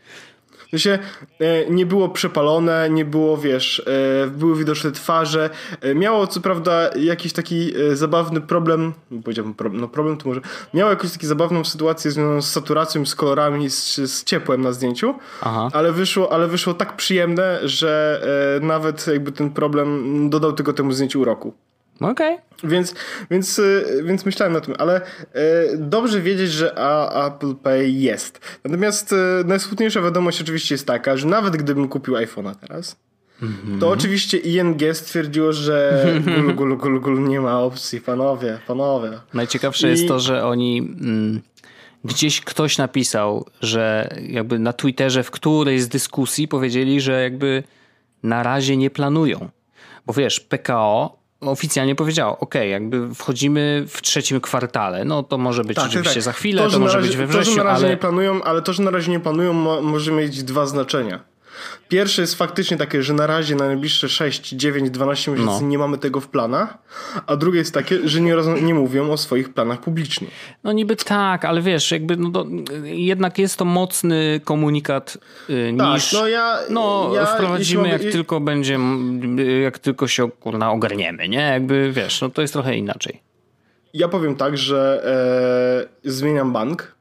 W sensie e, nie było przepalone, nie było, wiesz, e, były widoczne twarze. E, miało co prawda jakiś taki zabawny problem, powiedziałbym problem, no problem to może, miało jakąś taką zabawną sytuację związaną z saturacją, z kolorami, z, z ciepłem na zdjęciu, Aha. ale wyszło, ale wyszło tak przyjemne, że nawet jakby ten problem dodał tylko temu zdjęciu uroku. Okej. Okay. Więc, więc, y, więc myślałem na tym, ale y, dobrze wiedzieć, że Apple Pay jest. Natomiast y, najsmutniejsza wiadomość oczywiście jest taka, że nawet gdybym kupił iPhone'a teraz, mm-hmm. to oczywiście ING stwierdziło, że gulu, [LAUGHS] gulu, gulu, gulu, nie ma opcji, panowie, panowie. Najciekawsze I... jest to, że oni... Mm, gdzieś ktoś napisał, że jakby na Twitterze w którejś z dyskusji powiedzieli, że jakby na razie nie planują. Bo wiesz, PKO oficjalnie powiedziało, ok, jakby wchodzimy w trzecim kwartale, no to może być tak, oczywiście tak. za chwilę, to, to może razie, być we wrześniu, to, że na razie ale... nie planują, ale to, że na razie nie planują może mieć dwa znaczenia. Pierwsze jest faktycznie takie, że na razie na najbliższe 6, 9, 12 miesięcy no. nie mamy tego w planach, a drugie jest takie, że nie, nie mówią o swoich planach publicznie. No niby tak, ale wiesz, jakby no jednak jest to mocny komunikat yy, tak, niż no, ja, no ja, wprowadzimy mogę, jak i... tylko będzie, jak tylko się kurna ogarniemy, nie? Jakby wiesz, no to jest trochę inaczej. Ja powiem tak, że e, zmieniam bank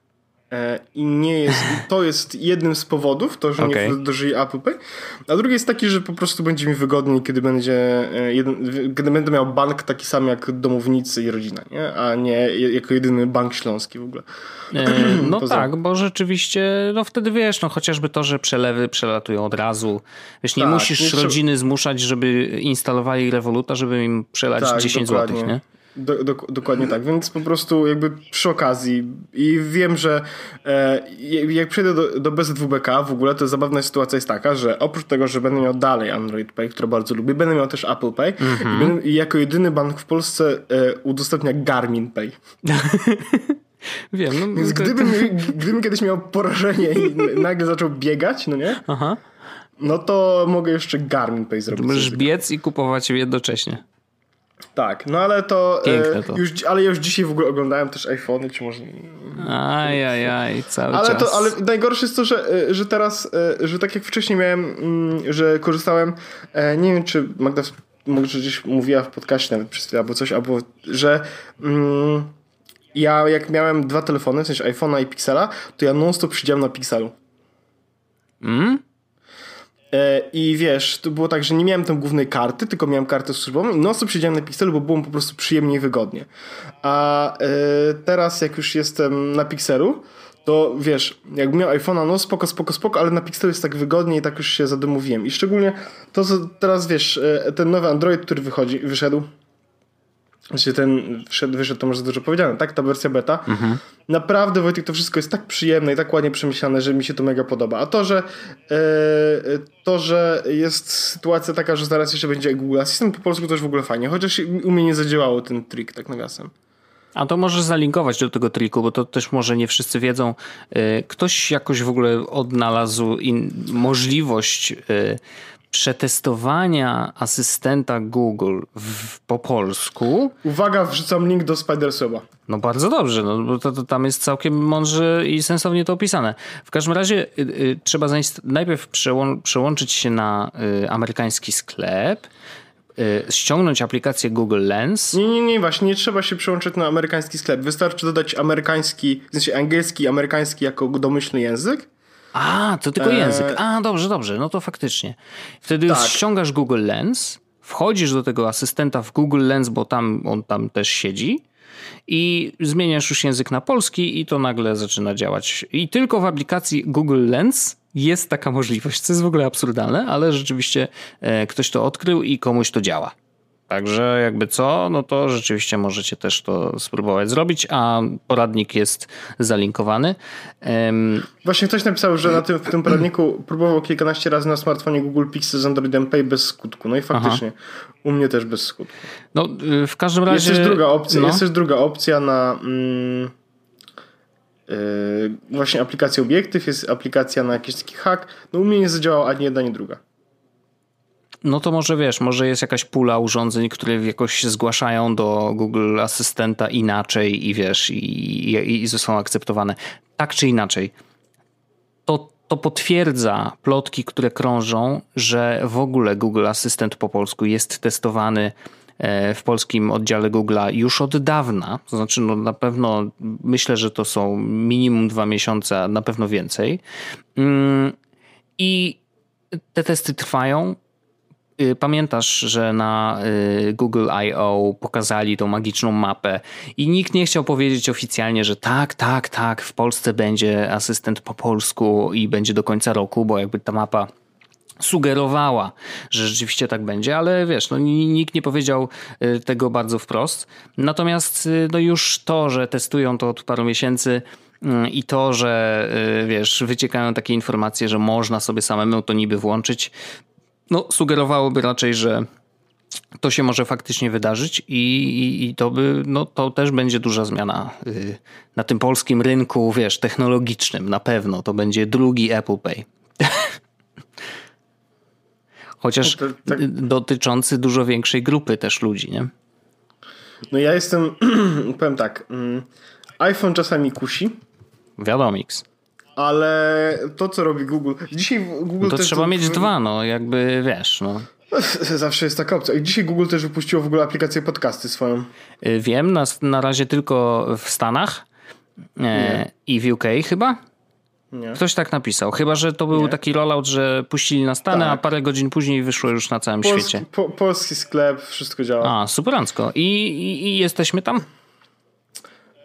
I nie jest, to jest jednym z powodów, to, że okay. nie wdrożyli Apple Pay. A drugi jest taki, że po prostu będzie mi wygodniej, kiedy będzie e, jeden, kiedy będę miał bank taki sam jak domownicy i rodzina, nie? a nie jako jedyny bank śląski w ogóle. E, [CLEARS THROAT] no Poza... tak, bo rzeczywiście, no wtedy wiesz, no chociażby to, że przelewy przelatują od razu. Wiesz, nie tak, musisz nie rodziny trzeba... zmuszać, żeby instalowali Revoluta, żeby im przelać tak, 10 zł, nie? Do, do, dokładnie tak, więc po prostu jakby przy okazji i wiem, że e, jak przejdę do, do BZWBK w ogóle, to zabawna sytuacja jest taka, że oprócz tego, że będę miał dalej Android Pay, które bardzo lubię, będę miał też Apple Pay mm-hmm. i, będę, i, jako jedyny bank w Polsce e, udostępnia Garmin Pay. [LAUGHS] Wiem. No, Więc to... gdybym, gdybym kiedyś miał porażenie i nagle zaczął biegać, no nie? Aha. No to mogę jeszcze Garmin Pay zrobić. Możesz biec i kupować jednocześnie. Tak, no ale to, e, to. Już, ale ja już dzisiaj w ogóle oglądałem też iPhony, czy może... Ajajaj, cały ale czas. To, ale najgorsze jest to, że, e, że teraz, e, że tak jak wcześniej miałem, mm, że korzystałem, nie wiem czy Magda może gdzieś mówiła w podcaście nawet przez chwilę albo coś, albo że mm, ja jak miałem dwa telefony, w sensie iPhone'a i Pixela, to ja non stop siedziałem na Pixelu. Mm? E, I wiesz, to było tak, że nie miałem tam głównej karty, tylko miałem kartę służbową i non-stop siedziałem na Pixelu, bo było po prostu przyjemnie i wygodnie. A e, teraz jak już jestem na Pixelu, to wiesz, jakbym miał iPhone'a, no spoko, spoko, spoko, ale na Pixelu jest tak wygodnie i tak już się zadomowiłem. I szczególnie to, co teraz wiesz, e, ten nowy Android, który wychodzi, wyszedł, Właśnie ten wyszedł, wyszedł, to może za dużo powiedziane, tak? Ta wersja beta. Mhm. Naprawdę, Wojtek, to wszystko jest tak przyjemne i tak ładnie przemyślane, że mi się to mega podoba. A to, że e, to, że jest sytuacja taka, że zaraz jeszcze będzie Google Assistant po polsku, już w ogóle fajnie. Chociaż u mnie nie zadziałało ten trik, tak nawiasem. A to możesz zalinkować do tego triku, bo to też może nie wszyscy wiedzą. E, ktoś jakoś w ogóle odnalazł możliwość e, przetestowania asystenta Google w, po polsku. Uwaga, wrzucam link do Spidersweba. No bardzo dobrze, no, bo to, to, tam jest całkiem mądrze i sensownie to opisane. W każdym razie y, y, trzeba najpierw przełą przełączyć się na y, amerykański sklep, y, ściągnąć aplikację Google Lens. Nie, nie, nie, właśnie nie trzeba się przełączyć na amerykański sklep. Wystarczy dodać amerykański, w sensie angielski, amerykański jako domyślny język a, to tylko język. E, A, dobrze, dobrze, no to faktycznie. Wtedy tak. ściągasz Google Lens, wchodzisz do tego asystenta w Google Lens, bo tam on tam też siedzi i zmieniasz już język na polski i to nagle zaczyna działać. I tylko w aplikacji Google Lens jest taka możliwość, co jest w ogóle absurdalne, ale rzeczywiście e, ktoś to odkrył i komuś to działa. Także jakby co, no to rzeczywiście możecie też to spróbować zrobić, a poradnik jest zalinkowany. Um... Właśnie ktoś napisał, że na tym, w tym poradniku próbował kilkanaście razy na smartfonie Google Pixel z Androidem Pay bez skutku. No i faktycznie Aha. u mnie też bez skutku. No y, w każdym razie... Jest też druga opcja, no. jest też druga opcja na... Mm, yy, właśnie aplikację obiektyw, jest aplikacja na jakiś taki hack. No u mnie nie zadziałała ani jedna, ani druga. No to może wiesz, może jest jakaś pula urządzeń, które jakoś się zgłaszają do Google Asystenta inaczej i wiesz, i, i, i akceptowane. Tak czy inaczej, to, to potwierdza plotki, które krążą, że w ogóle Google Asystent po polsku jest testowany e, w polskim oddziale Google'a już od dawna. To znaczy, no na pewno myślę, że to są minimum dwa miesiące, na pewno więcej. Mm, I te testy trwają. Y, pamiętasz, że na y, Google I.O. pokazali tą magiczną mapę i nikt nie chciał powiedzieć oficjalnie, że tak, tak, tak, w Polsce będzie asystent po polsku i będzie do końca roku, bo jakby ta mapa sugerowała, że rzeczywiście tak będzie, ale wiesz, no, nikt nie powiedział y, tego bardzo wprost. Natomiast no już to, że testują to od paru miesięcy, i to, że wiesz, wyciekają takie informacje, że można sobie samemu to niby włączyć, no, sugerowałoby raczej, że to się może faktycznie wydarzyć i, i, i, to by, no to też będzie duża zmiana y, na tym polskim rynku, wiesz, technologicznym, na pewno. To będzie drugi Apple Pay. [LAUGHS] Chociaż no to, tak. dotyczący dużo większej grupy też ludzi, nie? No ja jestem, [CLEARS THROAT] powiem tak, mm, iPhone czasami kusi. Wiadomix ale to, co robi Google. Dzisiaj Google no to też. Trzeba to... mieć dwa, no jakby wiesz, no. [LAUGHS] Zawsze jest taka opcja. I dzisiaj Google też wypuściło w ogóle aplikację podcasty swoją. Y, wiem, na, na razie tylko w Stanach e, i w UK chyba. Nie. Ktoś tak napisał. Chyba, że to był Nie. taki rollout, że puścili na Stany, tak. a parę godzin później wyszło już na całym Polski, świecie. Po, polski sklep, wszystko działa. A, superancko. I, i, i jesteśmy tam?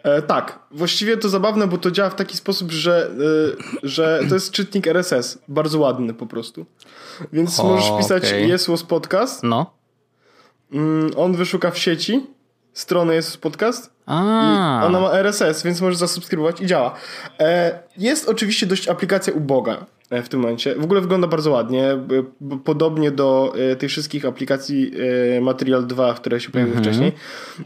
E, tak, właściwie to zabawne, bo to działa w taki sposób, że, e, że to jest czytnik RSS, bardzo ładny po prostu. Więc o, możesz pisać okay. Jesłos Podcast. No. Mm, on wyszuka w sieci stronę Jesłos Podcast. A. I ona ma RSS, więc możesz zasubskrybować i działa. E, jest oczywiście dość aplikacja uboga. E, w tym momencie. W ogóle wygląda bardzo ładnie. E, podobnie do e, tych wszystkich aplikacji Material 2, które się pojawiły mhm. wcześniej.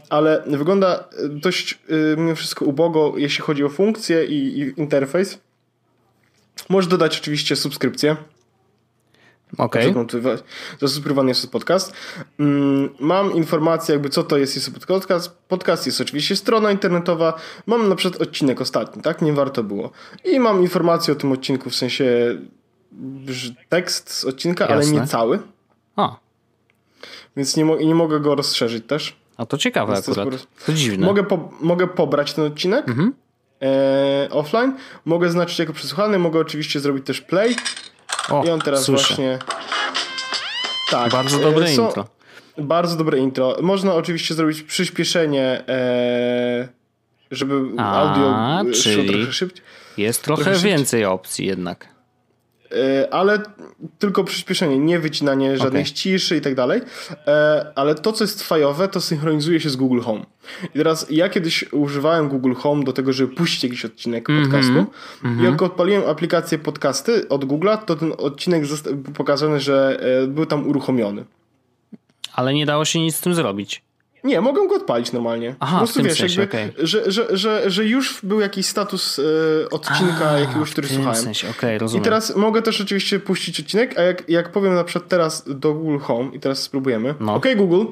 Ale wygląda dość mimo wszystko ubogo, jeśli chodzi o funkcje i, i interfejs. Możesz dodać oczywiście subskrypcję. Okay. Zasubskrybowany jest podcast. Mm, mam informację, jakby co to jest, jest podcast. Podcast jest oczywiście strona internetowa. Mam na przykład odcinek ostatni, tak? Nie warto było. I mam informację o tym odcinku, w sensie tekst z odcinka, Jasne. ale nie cały. A. Więc nie, mo nie mogę go rozszerzyć też. A to ciekawe Więc akurat. To, jest, to dziwne. Mogę, po mogę pobrać ten odcinek mhm. e, offline. Mogę znaczyć jako przesłuchany. Mogę oczywiście zrobić też play o, I on teraz słyszę. właśnie. Tak. Bardzo dobre e, intro. Bardzo dobre intro. Można oczywiście zrobić przyspieszenie, e, żeby A, audio szło trochę szybciej. Jest trochę, trochę więcej opcji jednak. E, ale tylko przyspieszenie, nie wycinanie żadnej okay. ciszy i tak dalej. E, ale to, co jest fajowe, to synchronizuje się z Google Home. I teraz ja kiedyś używałem Google Home do tego, żeby puścić jakiś odcinek mm -hmm. podcastu. Mm -hmm. I jak odpaliłem aplikację podcasty od Google'a, to ten odcinek był pokazany, że e, był tam uruchomiony. Ale nie dało się nic z tym zrobić. Nie, mogę go odpalić normalnie. Aha, po prostu wiesz, sensie, jakby, okay. że, że, że, że już był jakiś status e, odcinka a, jakiegoś, który w tym słuchałem. Sensie. Okay, rozumiem. I teraz mogę też oczywiście puścić odcinek, a jak, jak powiem na przykład teraz do Google Home i teraz spróbujemy. No. Ok, Google.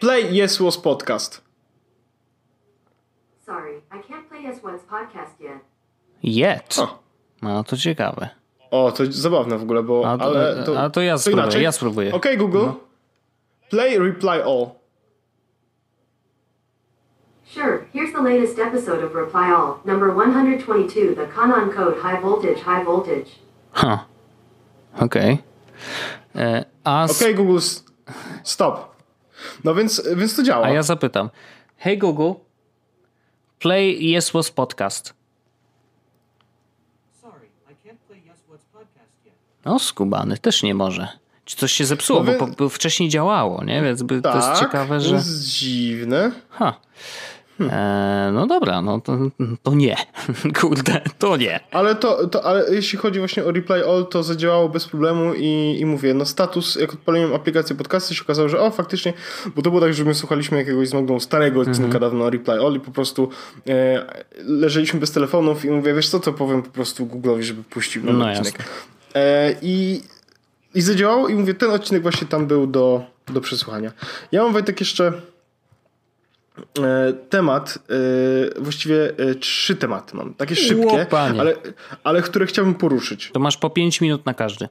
Play Yes Was Podcast. Sorry, I can't play Yes Was Podcast yet. Yet? O. No to ciekawe. O, to zabawne w ogóle, bo... A to, ale to, a to ja spróbuję, ja spróbuję. Ok, Google. No. Play Reply All. Sure, here's the latest episode of Reply All, number 122, the Canon code high voltage, high voltage. Huh. Okej. Okay. E, Okej, okay, Google, stop. No więc, więc to działa. A ja zapytam. Hey Google, play Yes Was Podcast. Sorry, I can't play Yes Was Podcast yet. No, skubany też nie może. Czy coś się zepsuło, no bo, bo, wcześniej działało, nie? Więc by, tak, to jest tak, ciekawe, że... to jest dziwne. Ha. Hmm. E, no dobra, no to, to nie. [LAUGHS] Kurde, to nie. Ale to, to ale jeśli chodzi właśnie o Reply All, to zadziałało bez problemu i, i mówię, no status, jak odpaliłem aplikację podcasty, się okazało, że o, faktycznie, bo to było tak, że my słuchaliśmy jakiegoś z Magdą starego odcinka mm -hmm. dawno Reply All i po prostu e, leżeliśmy bez telefonów i mówię, wiesz co, to powiem po prostu Google'owi, żeby puścił no odcinek. E, I i zadziałało i mówię, ten odcinek właśnie tam był do, do przesłuchania. Ja mam Wojtek jeszcze e, temat, e, właściwie e, trzy tematy mam, takie szybkie, ale, ale które chciałbym poruszyć. To masz po pięć minut na każdy.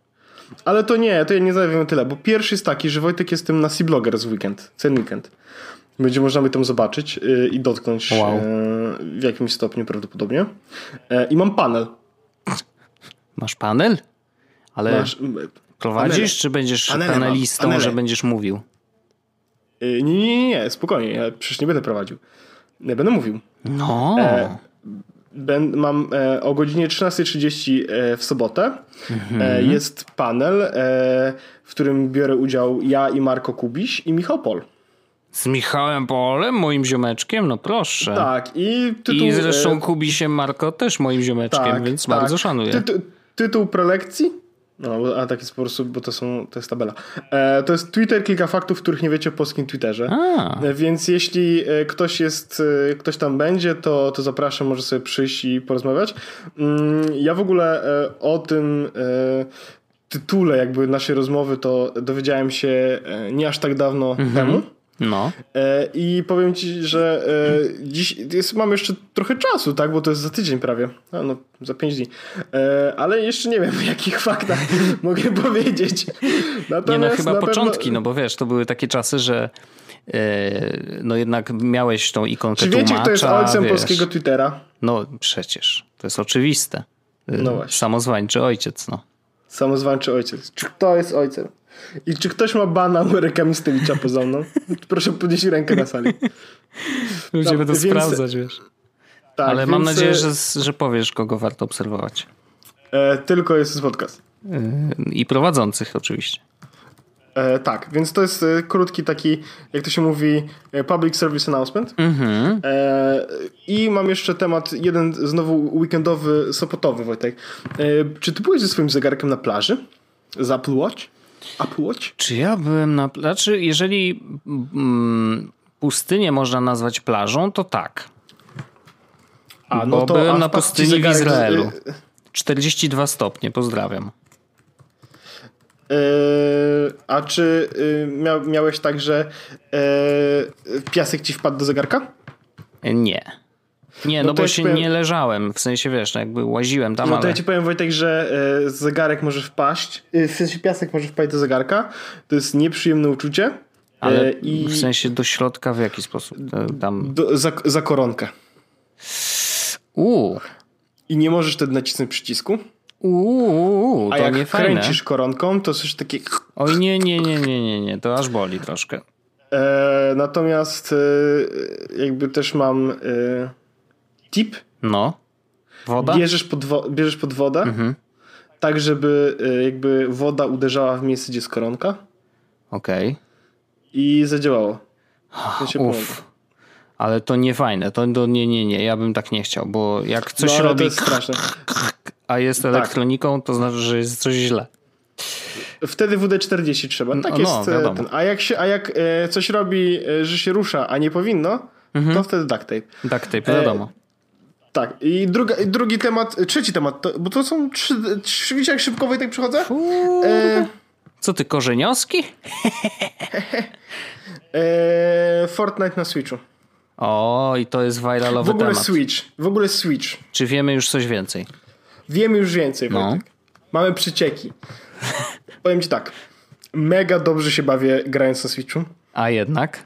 Ale to nie, to ja nie zajmę tyle, bo pierwszy jest taki, że Wojtek jest tym na Blogger z weekend, ten weekend. Będzie można by tam zobaczyć i dotknąć wow. w jakimś stopniu prawdopodobnie. I mam panel. Masz panel? Ale Masz, prowadzisz, czy będziesz panele panelistą, że będziesz mówił? nie, nie, nie, nie, spokojnie, ja przecież nie będę prowadził. Nie będę mówił. No. Ben, mam e, o godzinie 13.30 e, w sobotę. Mhm. E, jest panel, e, w którym biorę udział ja i Marko Kubiś i Michał Pol. Z Michałem Polem, moim ziomeczkiem? No proszę. Tak. I, tytuł, I zresztą e, Kubisiem Marko też moim ziomeczkiem, tak, więc tak. bardzo szanuję. Tytu, tytuł prelekcji no, a tak jest po prostu, bo to są, to jest tabela. E, to jest Twitter, kilka faktów, których nie wiecie o polskim Twitterze. E, więc jeśli e, ktoś jest, e, ktoś tam będzie, to, to zapraszam, może sobie przyjść i porozmawiać. Mm, ja w ogóle e, o tym tytule jakby naszej rozmowy to dowiedziałem się nie aż tak dawno mhm. temu. No. E, I powiem ci, że e, dziś jest, mam jeszcze trochę czasu, tak? Bo to jest za tydzień prawie. A no, za pięć dni. E, ale jeszcze nie wiem, [LAUGHS] jakich faktach [LAUGHS] mogę powiedzieć. Natomiast nie, no chyba początki, pewno... no bo wiesz, to były takie czasy, że no jednak miałeś tą ikonkę Czy wiecie, tłumacza, kto jest ojcem wiesz. polskiego Twittera? No przecież, to jest oczywiste. No właśnie. Samozwańczy ojciec, no. Samozwańczy ojciec. Czy kto jest ojcem? I czy ktoś ma bana u Mistewicza poza mną? Proszę podnieść rękę na sali. Ludzie będą więc... sprawdzać, wiesz. Tak, Ale więc... mam nadzieję, że, że powiesz, kogo warto obserwować. E, tylko jest podcast. E, I prowadzących oczywiście. E, tak, więc to jest e, krótki taki, jak to się mówi, e, public service announcement. Mhm. E, I mam jeszcze temat, jeden znowu weekendowy, sopotowy, Wojtek. czy ty byłeś ze swoim zegarkiem na plaży? Z Apple Watch? Apple Watch? Czy ja byłem na... Znaczy, jeżeli mm, pustynię można nazwać plażą, to tak. A, no Bo to, byłem na pustyni w Izraelu. 42 stopnie, pozdrawiam. Yy, a czy yy, miałeś tak, że yy, piasek ci wpadł do zegarka? Nie. Nie, no, no bo ja się powiem... nie leżałem, w sensie wiesz, no jakby łaziłem tam, No to ale... ja ci powiem Wojtek, że e, zegarek może wpaść, e, w sensie piasek może wpaść do zegarka, to jest nieprzyjemne uczucie. E, ale i... w sensie do środka w jaki sposób? Tam... Do, za, za koronkę. Uuu. I nie możesz wtedy nacisnąć przycisku. Uuu, to A jak nie kręcisz koronką, to coś takie... Oj nie, nie, nie, nie, nie, nie, to aż boli troszkę. E, natomiast e, jakby też mam... E, tip. No. Woda? Bierzesz pod, wo bierzesz pod wodę, mhm. tak żeby y, jakby woda uderzała w miejsce, gdzie jest koronka. Okej. Okay. I zadziałało. To Ale to nie fajne. To, to nie, nie, nie. Ja bym tak nie chciał, bo jak coś no, robi. To jest straszne. A jest tak. elektroniką, tak. to znaczy, że jest coś źle. Wtedy WD-40 trzeba. Tak no, jest. No, ten. A jak, się, a jak e, coś robi, e, że się rusza, a nie powinno, mhm. to wtedy duct tape. Duct tape, wiadomo. E, tak, i druga, drugi temat, trzeci temat, to, bo to są trzy, trzy widzicie jak szybko tak przychodzę? E... Co ty, korzenioski? [LAUGHS] e... Fortnite na Switchu. O, i to jest viralowy W ogóle temat. Switch, w ogóle Switch. Czy wiemy już coś więcej? Wiemy już więcej, no. Mamy przycieki. Powiem ci tak, mega dobrze się bawię grając na Switchu. A jednak?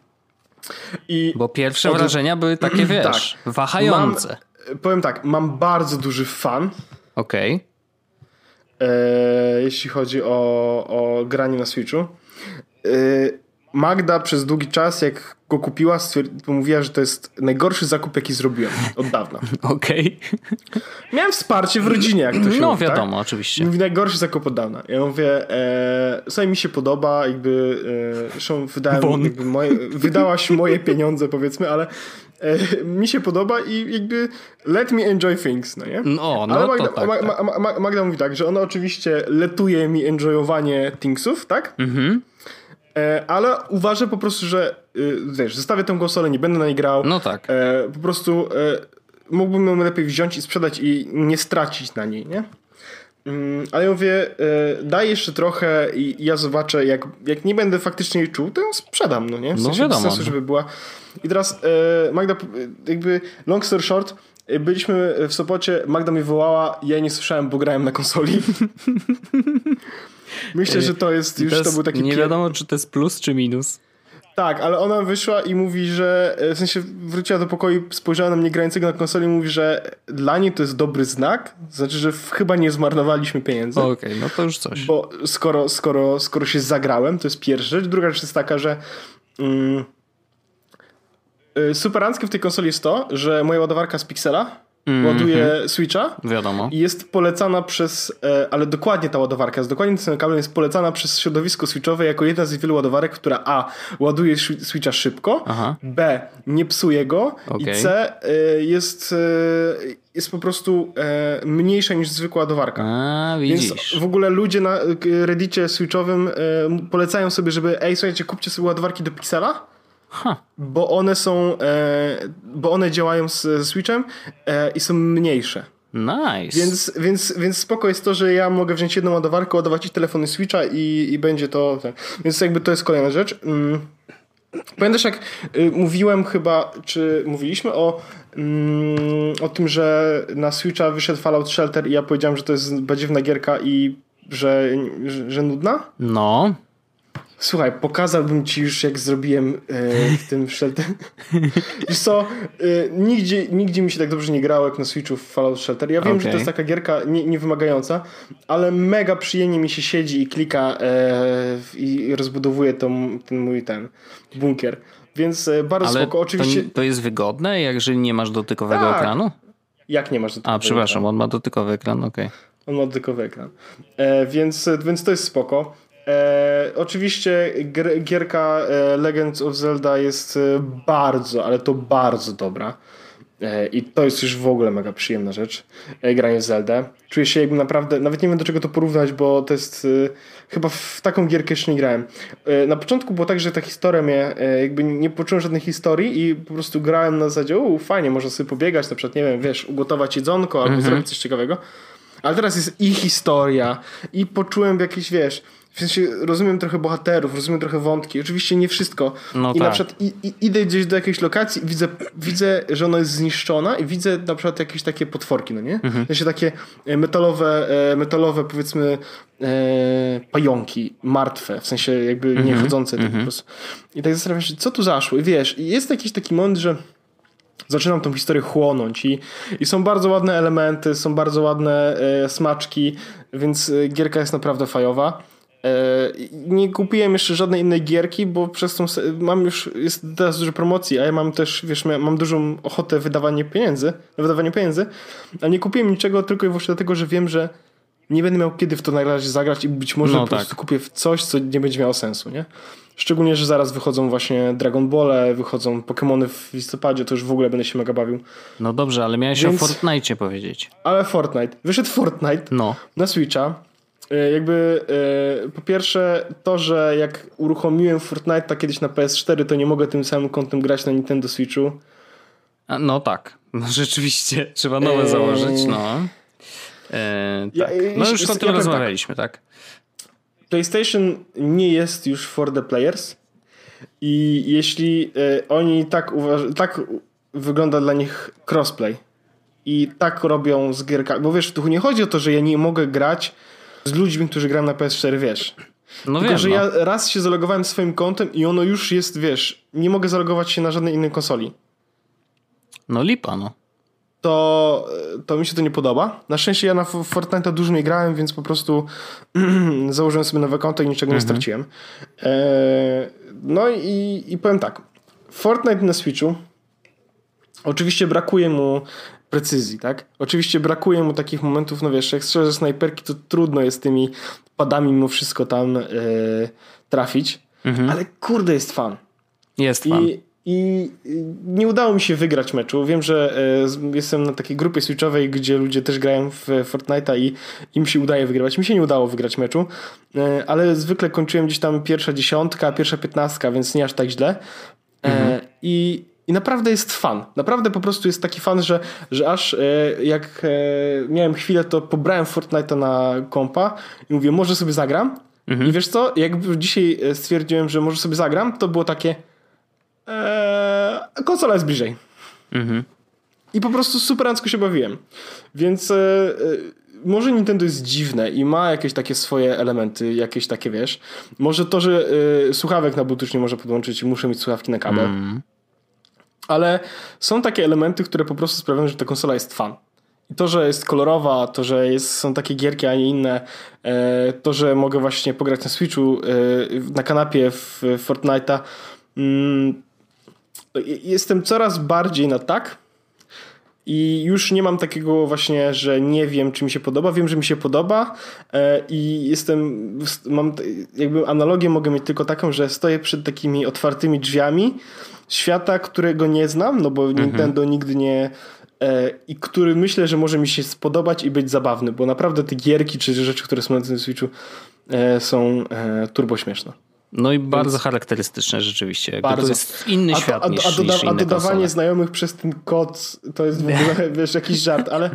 I Bo pierwsze od... wrażenia były takie, [CLEARS THROAT] wiesz, tak. wahające. Mam powiem tak, mam bardzo duży fan. Okej. Okay. E, jeśli chodzi o, o granie na Switchu. E, Magda przez długi czas, jak go kupiła, mówiła, że to jest najgorszy zakup, jaki zrobiłem od dawna. [LAUGHS] Okej. Okay. Miałem wsparcie w rodzinie, jak to się No mówi, tak? wiadomo, tak? oczywiście. Mówi najgorszy zakup od dawna. Ja mówię, e, sobie mi się podoba, jakby e, zresztą wydałem, jakby moje, wydałaś moje pieniądze, powiedzmy, ale e, mi się podoba i jakby let me enjoy things, no nie? No, no Ale Magda, tak, tak. Magda, Magda mówi tak, że ona oczywiście letuje mi enjoyowanie thingsów, tak? Mhm. E, ale uważam po prostu, że y, wiesz, zostawię tę konsolę, nie będę na niej grał. No tak. E, po prostu mógłbym ją lepiej wziąć i sprzedać i nie stracić na niej, nie? Mm, ale ja mówię, e, daj jeszcze trochę i ja zobaczę, jak, jak nie będę faktycznie jej czuł, to ją sprzedam, no nie? W No sensie wiadomo. bez sensu, żeby była. I teraz e, Magda, jakby long story short, e, byliśmy w Sopocie, Magda mnie wołała, ja nie słyszałem, bo grałem na konsoli. [LAUGHS] Myślę, że to jest już, to, jest- był taki nie wiadomo, czy to jest plus, czy minus. Tak, ale ona wyszła i mówi, że e, w sensie wróciła do pokoju, spojrzała na mnie grającego na konsoli i mówi, że dla niej to jest dobry znak, znaczy, że chyba nie zmarnowaliśmy pieniędzy. Okej, no to już coś. Bo skoro, skoro, skoro się zagrałem, to jest pierwsza rzecz. Druga rzecz jest taka, że mm, y, superanckie w tej konsoli jest to, że moja ładowarka z Pixela Mhm. ładuje Switcha Wiadomo. i jest polecana przez, e, ale dokładnie ta ładowarka, z dokładnie tym kablem jest polecana przez środowisko switchowe jako jedna z wielu ładowarek, która A. ładuje Swi- Switcha szybko, Aha. B. nie psuje go i Okej. C. e, jest, e, jest po prostu mniejsza niż zwykła ładowarka. A, Więc w ogóle ludzie na reddicie switchowym polecają sobie, żeby ej, słuchajcie, kupcie sobie ładowarki do Pixela, Bo one są, e, bo one działają z, ze Switchem e, i są mniejsze. Nice. Więc, więc, więc spoko jest to, że ja mogę wziąć jedną ładowarkę, ładować i telefony Switcha i, i będzie to... Tak. Więc jakby to jest kolejna rzecz. Mm. Pamiętasz jak y, mówiłem chyba, czy mówiliśmy o, mm, o tym, że na Switcha wyszedł Fallout Shelter i ja powiedziałem, że to jest badziewna gierka i że, że, że nudna? No, Słuchaj, pokazałbym ci już jak zrobiłem e, w tym Shelter. [LAUGHS] Wiesz co, e, nigdzie, nigdzie mi się tak dobrze nie grało jak na Switchu w Fallout Shelter. Ja wiem, że to jest taka gierka nie, niewymagająca, ale mega przyjemnie mi się siedzi i klika e, i rozbudowuje tą, ten mój ten bunkier. Więc e, bardzo ale spoko. Oczywiście, to, to jest wygodne, jeżeli nie masz dotykowego Tak. ekranu? jak nie masz do A, przepraszam, on ma dotykowy ekran, okej. On ma dotykowy ekran. E, więc, więc to jest spoko. Oczywiście gierka e, Legends of Zelda jest e, bardzo, ale to bardzo dobra. E, I to jest już w ogóle mega przyjemna rzecz. Granie w Zeldę. Czuję się jakby naprawdę, nawet nie wiem do czego to porównać, bo to jest chyba w taką gierkę jeszcze nie grałem. Na początku było tak, że ta historia mnie, jakby nie poczułem żadnej historii i po prostu grałem na zasadzie, u fajnie, można sobie pobiegać, na przykład, nie wiem, wiesz, ugotować jedzonko albo zrobić coś ciekawego. Ale teraz jest i historia, i poczułem jakieś, wiesz, w sensie rozumiem trochę bohaterów, rozumiem trochę wątki. Oczywiście nie wszystko. No I na tak. przykład i, i, idę gdzieś do jakiejś lokacji widzę, widzę, że ona jest zniszczona i widzę na przykład jakieś takie potworki, no nie? Mhm. W sensie takie e, metalowe, e, metalowe powiedzmy e, pająki, martwe, w sensie jakby Mhm. nie chodzące tak po prostu. I tak zastanawiam się, co tu zaszło? I wiesz, i jest jakiś taki moment, że zaczynam tą historię chłonąć i, i są bardzo ładne elementy, są bardzo ładne e, smaczki, więc e, gierka jest naprawdę fajowa. E, nie kupiłem jeszcze żadnej innej gierki, bo przez tą mam już, jest teraz dużo promocji, a ja mam też, wiesz, mam dużą ochotę wydawanie pieniędzy, na wydawanie pieniędzy, a nie kupiłem niczego tylko i wyłącznie dlatego, że wiem, że nie będę miał kiedy w to na razie zagrać i być może No po tak. prostu kupię w coś, co nie będzie miało sensu, nie? Szczególnie, że zaraz wychodzą właśnie Dragon Ball, wychodzą Pokémony w listopadzie, to już w ogóle będę się mega bawił. No dobrze, ale miałeś Więc- o Fortnite powiedzieć. Ale Fortnite. Wyszedł Fortnite No. na Switcha. E, Jakby e, po pierwsze to, że jak uruchomiłem Fortnite'a kiedyś na PS4, to nie mogę tym samym kątem grać na Nintendo Switchu. A, no tak. No [LAUGHS] rzeczywiście, trzeba nowe założyć, no. Ja- tak. No już o tym powiem rozmawialiśmy, tak? PlayStation nie jest już for the players i jeśli e, oni tak uważają, tak wygląda dla nich crossplay i tak robią z gierkami, bo wiesz, tu nie chodzi o to, że ja nie mogę grać z ludźmi, którzy grają na PS4, wiesz. No Tylko, wiem, że no. ja raz się zalogowałem swoim kontem i ono już jest, wiesz, nie mogę zalogować się na żadnej innej konsoli. no lipa, no. To, to mi się to nie podoba. Na szczęście ja na F- Fortnite'a dużo nie grałem, więc po prostu [CLEARS THROAT] założyłem sobie nowe konto i niczego nie straciłem. Eee, no i, i powiem tak. Fortnite na Switchu oczywiście brakuje mu precyzji, tak? Oczywiście brakuje mu takich momentów, no wiesz, jak strzelę ze snajperki, to trudno jest tymi padami mimo wszystko tam e, trafić. Ale kurde jest fan. Jest fan. I, I nie udało mi się wygrać meczu. Wiem, że e, jestem na takiej grupie switchowej, gdzie ludzie też grają w Fortnite'a i im się udaje wygrywać. Mi się nie udało wygrać meczu, e, ale zwykle kończyłem gdzieś tam pierwsza dziesiątka, pierwsza piętnastka, więc nie aż tak źle. E, I i naprawdę jest fan. Naprawdę po prostu jest taki fan, że, że aż e, jak e, miałem chwilę, to pobrałem Fortnite'a na kompa i mówię, może sobie zagram. Mhm. I wiesz co, jak dzisiaj e, stwierdziłem, że może sobie zagram, to było takie e, konsola jest bliżej. Mhm. I po prostu super się bawiłem. Więc e, może Nintendo jest dziwne i ma jakieś takie swoje elementy, jakieś takie, wiesz. Może to, że słuchawek na Bluetooth nie może podłączyć i muszę mieć słuchawki na kabel. Mm. Ale są takie elementy, które po prostu sprawiają, że ta konsola jest fan. I to, że jest kolorowa, to, że jest, są takie gierki, a nie inne, e, to, że mogę właśnie pograć na Switchu, e, na kanapie w Fortnite'a, mm, jestem coraz bardziej na tak, i już nie mam takiego właśnie, że nie wiem, czy mi się podoba. Wiem, że mi się podoba e, i jestem, mam jakby analogię mogę mieć tylko taką, że stoję przed takimi otwartymi drzwiami świata, którego nie znam, no bo mhm. Nintendo nigdy nie e, i który myślę, że może mi się spodobać i być zabawny, bo naprawdę te gierki czy rzeczy, które są na tym Switchu e, są turbo śmieszne. No i bardzo Więc... charakterystyczne rzeczywiście. bardzo. To jest inny a, świat a, niż, a, doda niż a dodawanie konsole. znajomych przez ten kod to jest w ogóle, [LAUGHS] wiesz, jakiś żart, ale,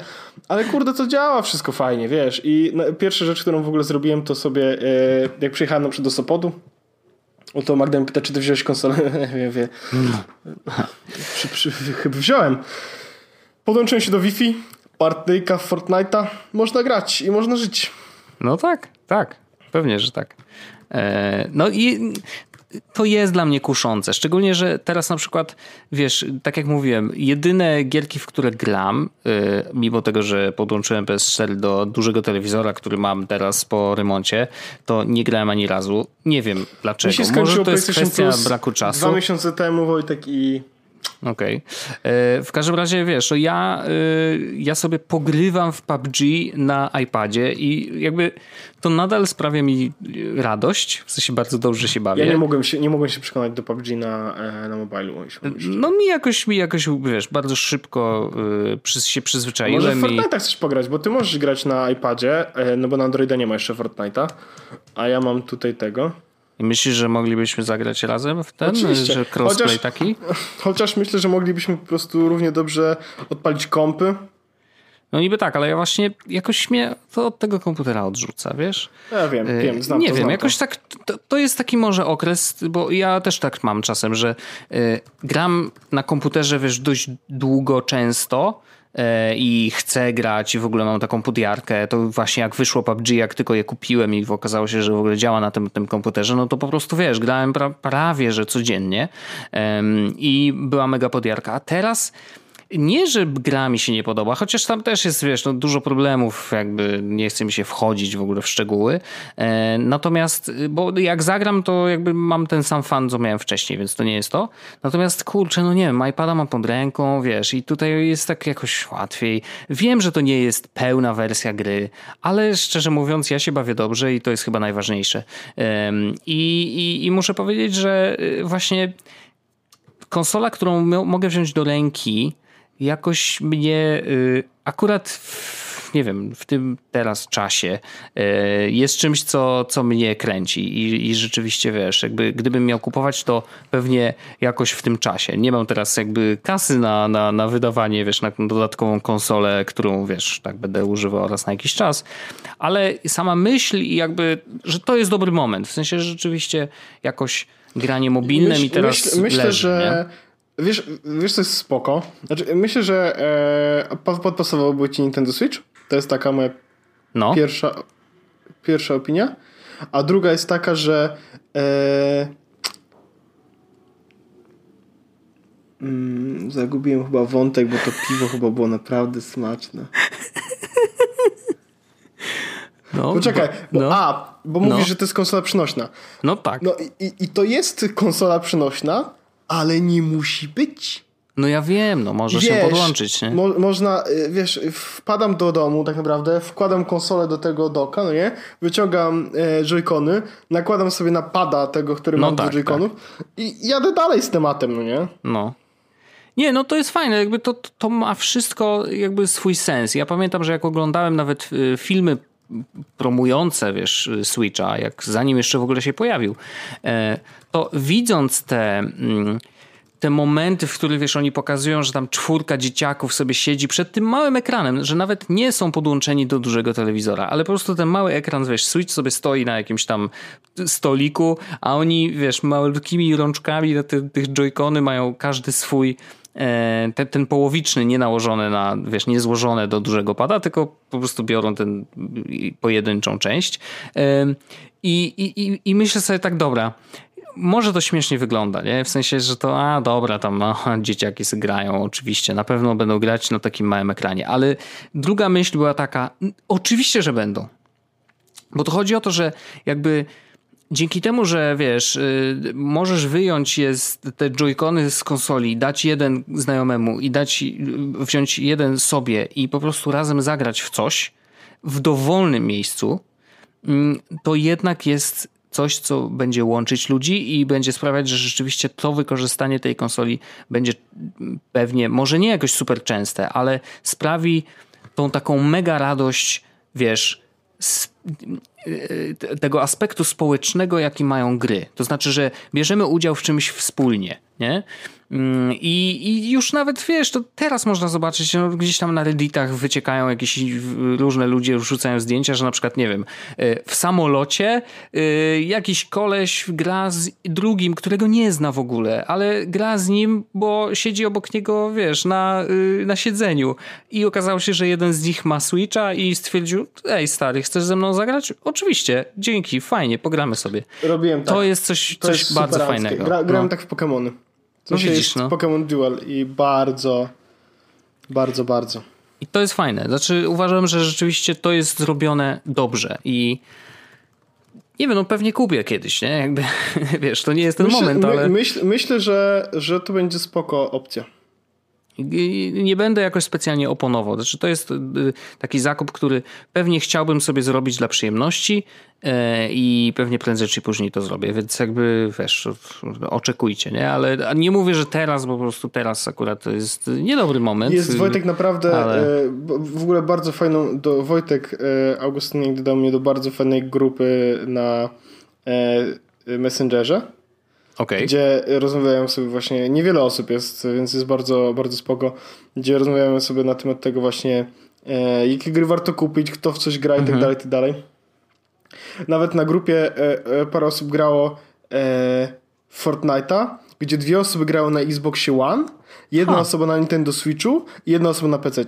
ale kurde, to działa wszystko fajnie, wiesz. I pierwsza rzecz, którą w ogóle zrobiłem, to sobie, e, jak przyjechałem na przykład do Sopotu, to Magda mi pyta, czy ty wziąłeś konsolę? [LAUGHS] wie, wie. Przy, przy, chyba wziąłem. Podłączyłem się do Wi-Fi, partyjka w Fortnite'a, można grać i można żyć. No tak, tak. Pewnie, że tak. E, no i to jest dla mnie kuszące. Szczególnie, że teraz na przykład, wiesz, tak jak mówiłem, jedyne gierki, w które gram, e, mimo tego, że podłączyłem PS4 do dużego telewizora, który mam teraz po remoncie, to nie grałem ani razu. Nie wiem dlaczego. Może to jest kwestia braku czasu. Dwa miesiące temu Wojtek i Okej. Okay. E, w każdym razie, wiesz, ja, e, ja sobie pogrywam w PUBG na iPadzie i jakby to nadal sprawia mi radość, w sensie bardzo dobrze się bawię. Ja nie mogłem się, nie mogłem się przekonać do PUBG na, e, na mobilu. No mi jakoś, mi jakoś, wiesz, bardzo szybko się przyzwyczaiłem. Może w Fortnite'a i... chcesz pograć, bo ty możesz grać na iPadzie, no bo na Androida nie ma jeszcze Fortnite'a, a ja mam tutaj tego. I myślisz, że moglibyśmy zagrać razem w ten, Oczywiście. że crossplay chociaż, taki? [LAUGHS] Chociaż myślę, że moglibyśmy po prostu równie dobrze odpalić kompy. No niby tak, ale ja właśnie jakoś mnie to od tego komputera odrzuca, wiesz? Ja wiem, y, wiem, znam Nie to, wiem, znam jakoś to. tak, to, to, jest taki może okres, bo ja też tak mam czasem, że y, gram na komputerze, wiesz, dość długo, często, i chcę grać i w ogóle mam taką podjarkę, to właśnie jak wyszło PUBG, jak tylko je kupiłem i okazało się, że w ogóle działa na tym, tym komputerze, no to po prostu wiesz, grałem pra prawie, że codziennie. I była mega podjarka, a teraz nie, że gra mi się nie podoba, chociaż tam też jest, wiesz, no, dużo problemów, jakby nie chce mi się wchodzić w ogóle w szczegóły. E, natomiast, bo jak zagram, to jakby mam ten sam fan, co miałem wcześniej, więc to nie jest to. Natomiast, kurczę, no nie wiem, iPada mam pod ręką, wiesz, i tutaj jest tak jakoś łatwiej. Wiem, że to nie jest pełna wersja gry, ale szczerze mówiąc, ja się bawię dobrze i to jest chyba najważniejsze. I, i, i muszę powiedzieć, że y, właśnie konsola, którą mogę wziąć do ręki, jakoś mnie y, akurat w, nie wiem, w tym teraz czasie y, jest czymś, co, co mnie kręci I, i rzeczywiście wiesz, jakby gdybym miał kupować to pewnie jakoś w tym czasie. Nie mam teraz jakby kasy na, na, na wydawanie, wiesz, na dodatkową konsolę, którą wiesz, tak będę używał raz na jakiś czas, ale sama myśl i jakby, że to jest dobry moment, w sensie że rzeczywiście jakoś granie mobilne myśl, mi teraz myśl, myślę, leży, że nie? Wiesz, wiesz co jest spoko? Znaczy, myślę, że e, podpasowałby ci Nintendo Switch. To jest taka moja no. pierwsza, pierwsza opinia. A druga jest taka, że e, mm, zagubiłem chyba wątek, bo to piwo chyba było naprawdę smaczne. No, Poczekaj, bo, no, a, bo mówisz, no. że to jest konsola przynośna. No tak. No i, i to jest konsola przynośna, ale nie musi być. No ja wiem, no może wiesz, się podłączyć, nie? Mo można, y, wiesz, wpadam do domu tak naprawdę, wkładam konsolę do tego doka, no nie? Wyciągam e, joycony, nakładam sobie na pada tego, który no mam tak, do joyconów tak. i jadę dalej z tematem, no nie? No. Nie, no to jest fajne, jakby to, to ma wszystko jakby swój sens. Ja pamiętam, że jak oglądałem nawet y, filmy promujące, wiesz, Switcha, jak zanim jeszcze w ogóle się pojawił, e, to widząc te, mm, te momenty, w których wiesz, oni pokazują, że tam czwórka dzieciaków sobie siedzi przed tym małym ekranem, że nawet nie są podłączeni do dużego telewizora, ale po prostu ten mały ekran, wiesz, Switch sobie stoi na jakimś tam stoliku, a oni, wiesz, malutkimi rączkami na te, tych joycony mają każdy swój ten, ten połowiczny, nie nałożony na, wiesz, nie złożone do dużego pada, tylko po prostu biorą ten pojedynczą część. E, I, i, i myślę sobie tak, dobra, może to śmiesznie wygląda, nie? W sensie, że to, a dobra, tam aha, [LAUGHS] dzieciaki sobie grają, oczywiście, na pewno będą grać na takim małym ekranie, ale druga myśl była taka, oczywiście, że będą. Bo to chodzi o to, że jakby dzięki temu, że wiesz, yy, możesz wyjąć je z, te joycony z konsoli, dać jeden znajomemu i dać, wziąć jeden sobie i po prostu razem zagrać w coś w dowolnym miejscu, yy, to jednak jest coś, co będzie łączyć ludzi i będzie sprawiać, że rzeczywiście to wykorzystanie tej konsoli będzie pewnie, może nie jakoś super częste, ale sprawi tą taką mega radość, wiesz, tego aspektu społecznego, jaki mają gry. To znaczy, że bierzemy udział w czymś wspólnie, nie? Mm, I, I, już nawet wiesz, to teraz można zobaczyć, no, gdzieś tam na Redditach wyciekają jakieś różne ludzie, rzucają zdjęcia, że na przykład, nie wiem, y, w samolocie y, jakiś koleś gra z drugim, którego nie zna w ogóle, ale gra z nim, bo siedzi obok niego, wiesz, na, y, na siedzeniu. I okazało się, że jeden z nich ma Switcha i stwierdził, ej stary, chcesz ze mną zagrać? Oczywiście, dzięki, fajnie, pogramy sobie. Robiłem tak. To jest coś, to coś jest bardzo fajnego. Gra, grałem no. tak w Pokémony. No widzisz, jest no. Pokémon Dual i bardzo, bardzo, bardzo. I to jest fajne. Znaczy uważam, że rzeczywiście to jest zrobione dobrze i nie wiem, no pewnie kupię kiedyś, nie? Jakby, [LAUGHS] wiesz, to nie jest ten myślę, moment, ale... Myśl, myślę, że, że to będzie spoko opcja nie będę jakoś specjalnie oponował. Znaczy, to jest y, taki zakup, który pewnie chciałbym sobie zrobić dla przyjemności e, i pewnie prędzej czy później to zrobię, więc jakby wiesz, oczekujcie, nie? Ale nie mówię, że teraz, bo po prostu teraz akurat to jest niedobry moment. Jest Wojtek naprawdę ale... E, w ogóle bardzo fajną, do Wojtek e, Augustyn dodał mnie do bardzo fajnej grupy na Messengerze Okay. Gdzie rozmawiają sobie właśnie, niewiele osób jest, więc jest bardzo, bardzo spoko, gdzie rozmawiamy sobie na temat tego właśnie, e, jakie gry warto kupić, kto w coś gra i tak mhm. dalej, i tak dalej. Nawet na grupie e, e, parę osób grało e, Fortnite'a, gdzie dwie osoby grały na Xboxie One, jedna ha. osoba na Nintendo Switchu i jedna osoba na PC.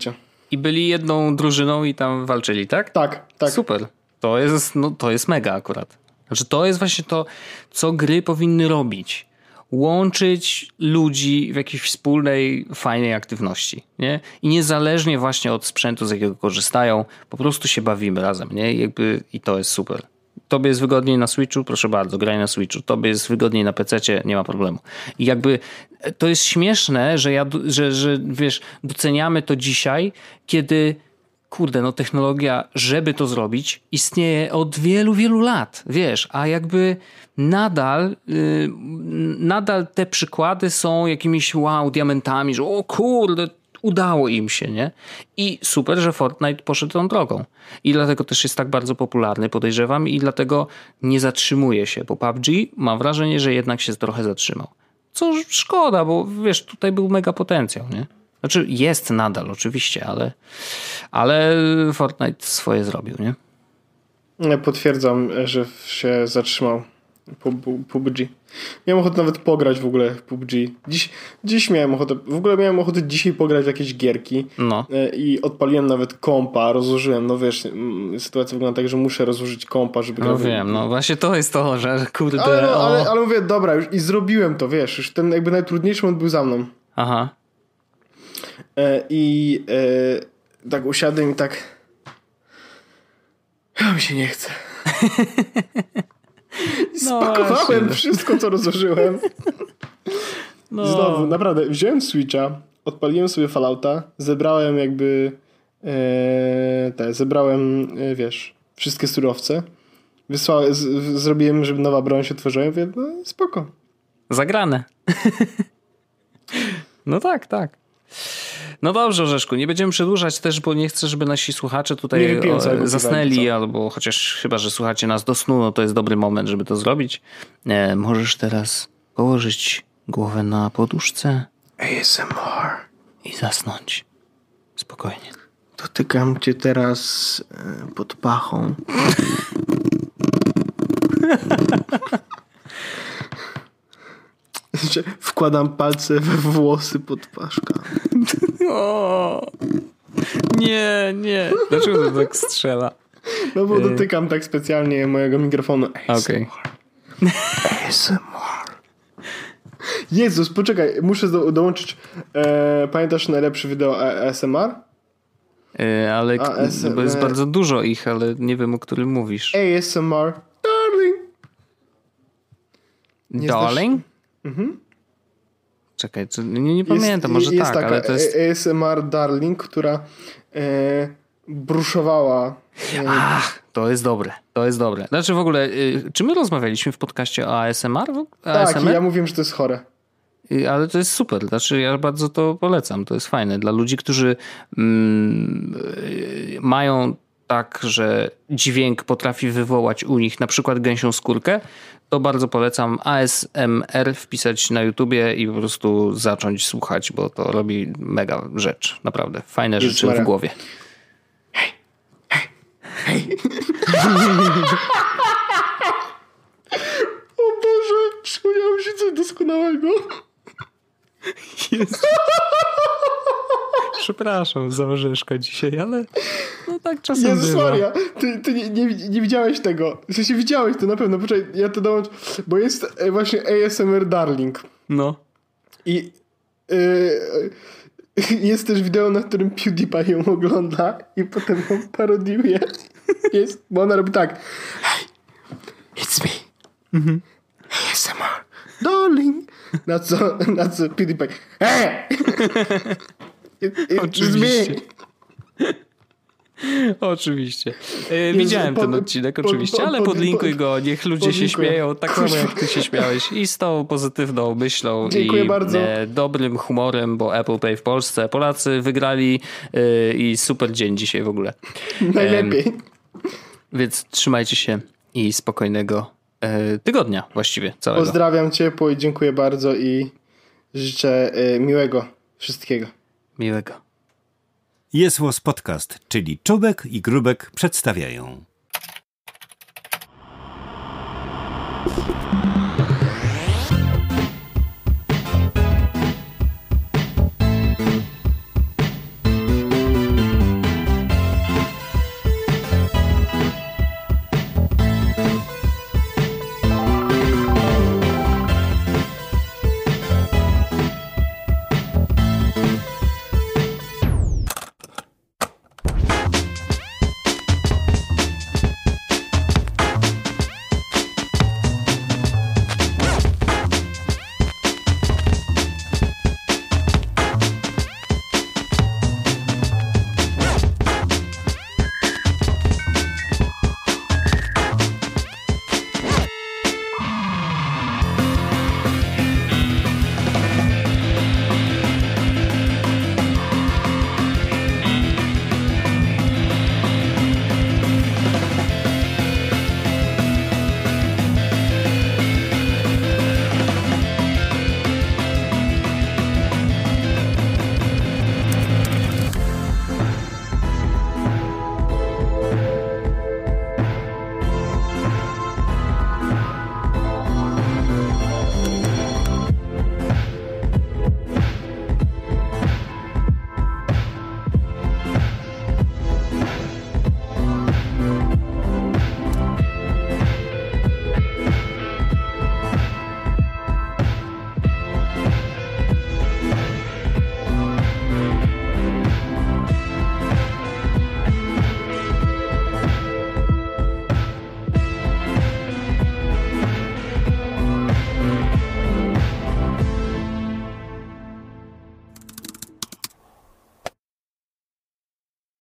I byli jedną drużyną i tam walczyli, tak? Tak, tak. Super. To jest, no, to jest mega akurat. Znaczy, to jest właśnie to, co gry powinny robić. Łączyć ludzi w jakiejś wspólnej, fajnej aktywności. Nie? I niezależnie właśnie od sprzętu, z jakiego korzystają, po prostu się bawimy razem. Nie? I, jakby, I to jest super. Tobie jest wygodniej na Switchu, proszę bardzo, graj na Switchu. Tobie jest wygodniej na PC, nie ma problemu. I jakby to jest śmieszne, że, ja, że, że wiesz, doceniamy to dzisiaj, kiedy kurde, no technologia, żeby to zrobić, istnieje od wielu, wielu lat, wiesz, a jakby nadal, yy, nadal te przykłady są jakimiś wow, diamentami, że o kurde, udało im się, nie? I super, że Fortnite poszedł tą drogą. I dlatego też jest tak bardzo popularny, podejrzewam, i dlatego nie zatrzymuje się, bo PUBG mam wrażenie, że jednak się trochę zatrzymał. Co szkoda, bo wiesz, tutaj był mega potencjał, nie? Znaczy jest nadal oczywiście, ale, ale Fortnite swoje zrobił, nie? Ja potwierdzam, że się zatrzymał PUBG. Miałem ochotę nawet pograć w ogóle w PUBG. Dziś, dziś miałem ochotę, w ogóle miałem ochotę dzisiaj pograć w jakieś gierki no. E, i odpaliłem nawet kompa, rozłożyłem, no wiesz, sytuacja wygląda tak, że muszę rozłożyć kompa, żeby... No wiem, no właśnie to jest to, że kurde... Ale, no, ale, ale mówię, dobra, już i zrobiłem to, wiesz, już ten jakby najtrudniejszy moment był za mną. Aha. E, I e, tak usiadłem i tak. Ja mi się nie chce. [LAUGHS] No Spakowałem no wszystko, co rozłożyłem. [LAUGHS] No. Znowu, naprawdę, wziąłem Switcha, odpaliłem sobie Fallouta, zebrałem jakby e, te, zebrałem, e, wiesz, wszystkie surowce. Wysłałem, z, zrobiłem, żeby nowa broń się otworzyła. Mówię, no spoko. Zagrane. [LAUGHS] no tak, tak. No dobrze, Orzeszku, nie będziemy przedłużać też, bo nie chcę, żeby nasi słuchacze tutaj zasnęli, albo chociaż chyba, że słuchacie nas do snu, no to jest dobry moment, żeby to zrobić. E, możesz teraz położyć głowę na poduszce ASMR. i zasnąć. Spokojnie. Dotykam cię teraz e, pod pachą. [LAUGHS] Wkładam palce we włosy pod paszka. [LAUGHS] O! Nie, nie. Dlaczego to tak strzela? No bo dotykam tak specjalnie mojego mikrofonu. Okej. ASMR. Jezus, poczekaj, muszę do, dołączyć. E, pamiętasz najlepszy wideo ASMR? E, Ale ASMR. bo jest bardzo dużo ich, ale nie wiem o którym mówisz. ASMR. Darling. nie znasz- Darling? Czekaj, co, nie, nie pamiętam, może jest tak, taka ale to jest... ASMR Darling, która e, bruszowała. E, Ach, to jest dobre, to jest dobre. Znaczy w ogóle, y, czy my rozmawialiśmy w podcaście o ASMR? Tak, ja mówiłem, że to jest chore. Ale to jest super, znaczy ja bardzo to polecam, to jest fajne. Dla ludzi, którzy mm, y, mają tak, że dźwięk potrafi wywołać u nich na przykład gęsią skórkę, to bardzo polecam ASMR wpisać na YouTubie i po prostu zacząć słuchać, bo to robi mega rzecz, naprawdę. Fajne Jezus rzeczy w głowie. [LAUGHS] O Boże, przypomniało mi się coś doskonałego. Przepraszam za orzeszka dzisiaj, ale no tak czasem Jezus bywa. Maria, ty, ty nie, nie, nie widziałeś tego. W sensie widziałeś to na pewno. Poczekaj, ja to dołączę. Bo jest e, właśnie ASMR Darling. No. I yy, [LAUGHS] jest też wideo, na którym PewDiePie ją ogląda i potem ją parodiuje. Jest, bo ona robi tak. Hey, it's me. ASMR. Darling. Na co, na co PewDiePie. Hey! It, me. Oczywiście. Oczywiście. E, widziałem pod- ten odcinek, pod- oczywiście, pod- ale pod- podlinkuj pod- go, niech ludzie się podlinkuję. śmieją tak samo jak ty się śmiałeś i z tą pozytywną myślą Dziękuję i bardzo. e, dobrym humorem, bo Apple Pay w Polsce, Polacy wygrali e, i super dzień dzisiaj w ogóle. Najlepiej. Więc trzymajcie się i spokojnego tygodnia właściwie całego. Pozdrawiam ciepło i dziękuję bardzo i życzę y, miłego wszystkiego. Miłego. Jest Podcast, czyli Czubek i Grubek przedstawiają.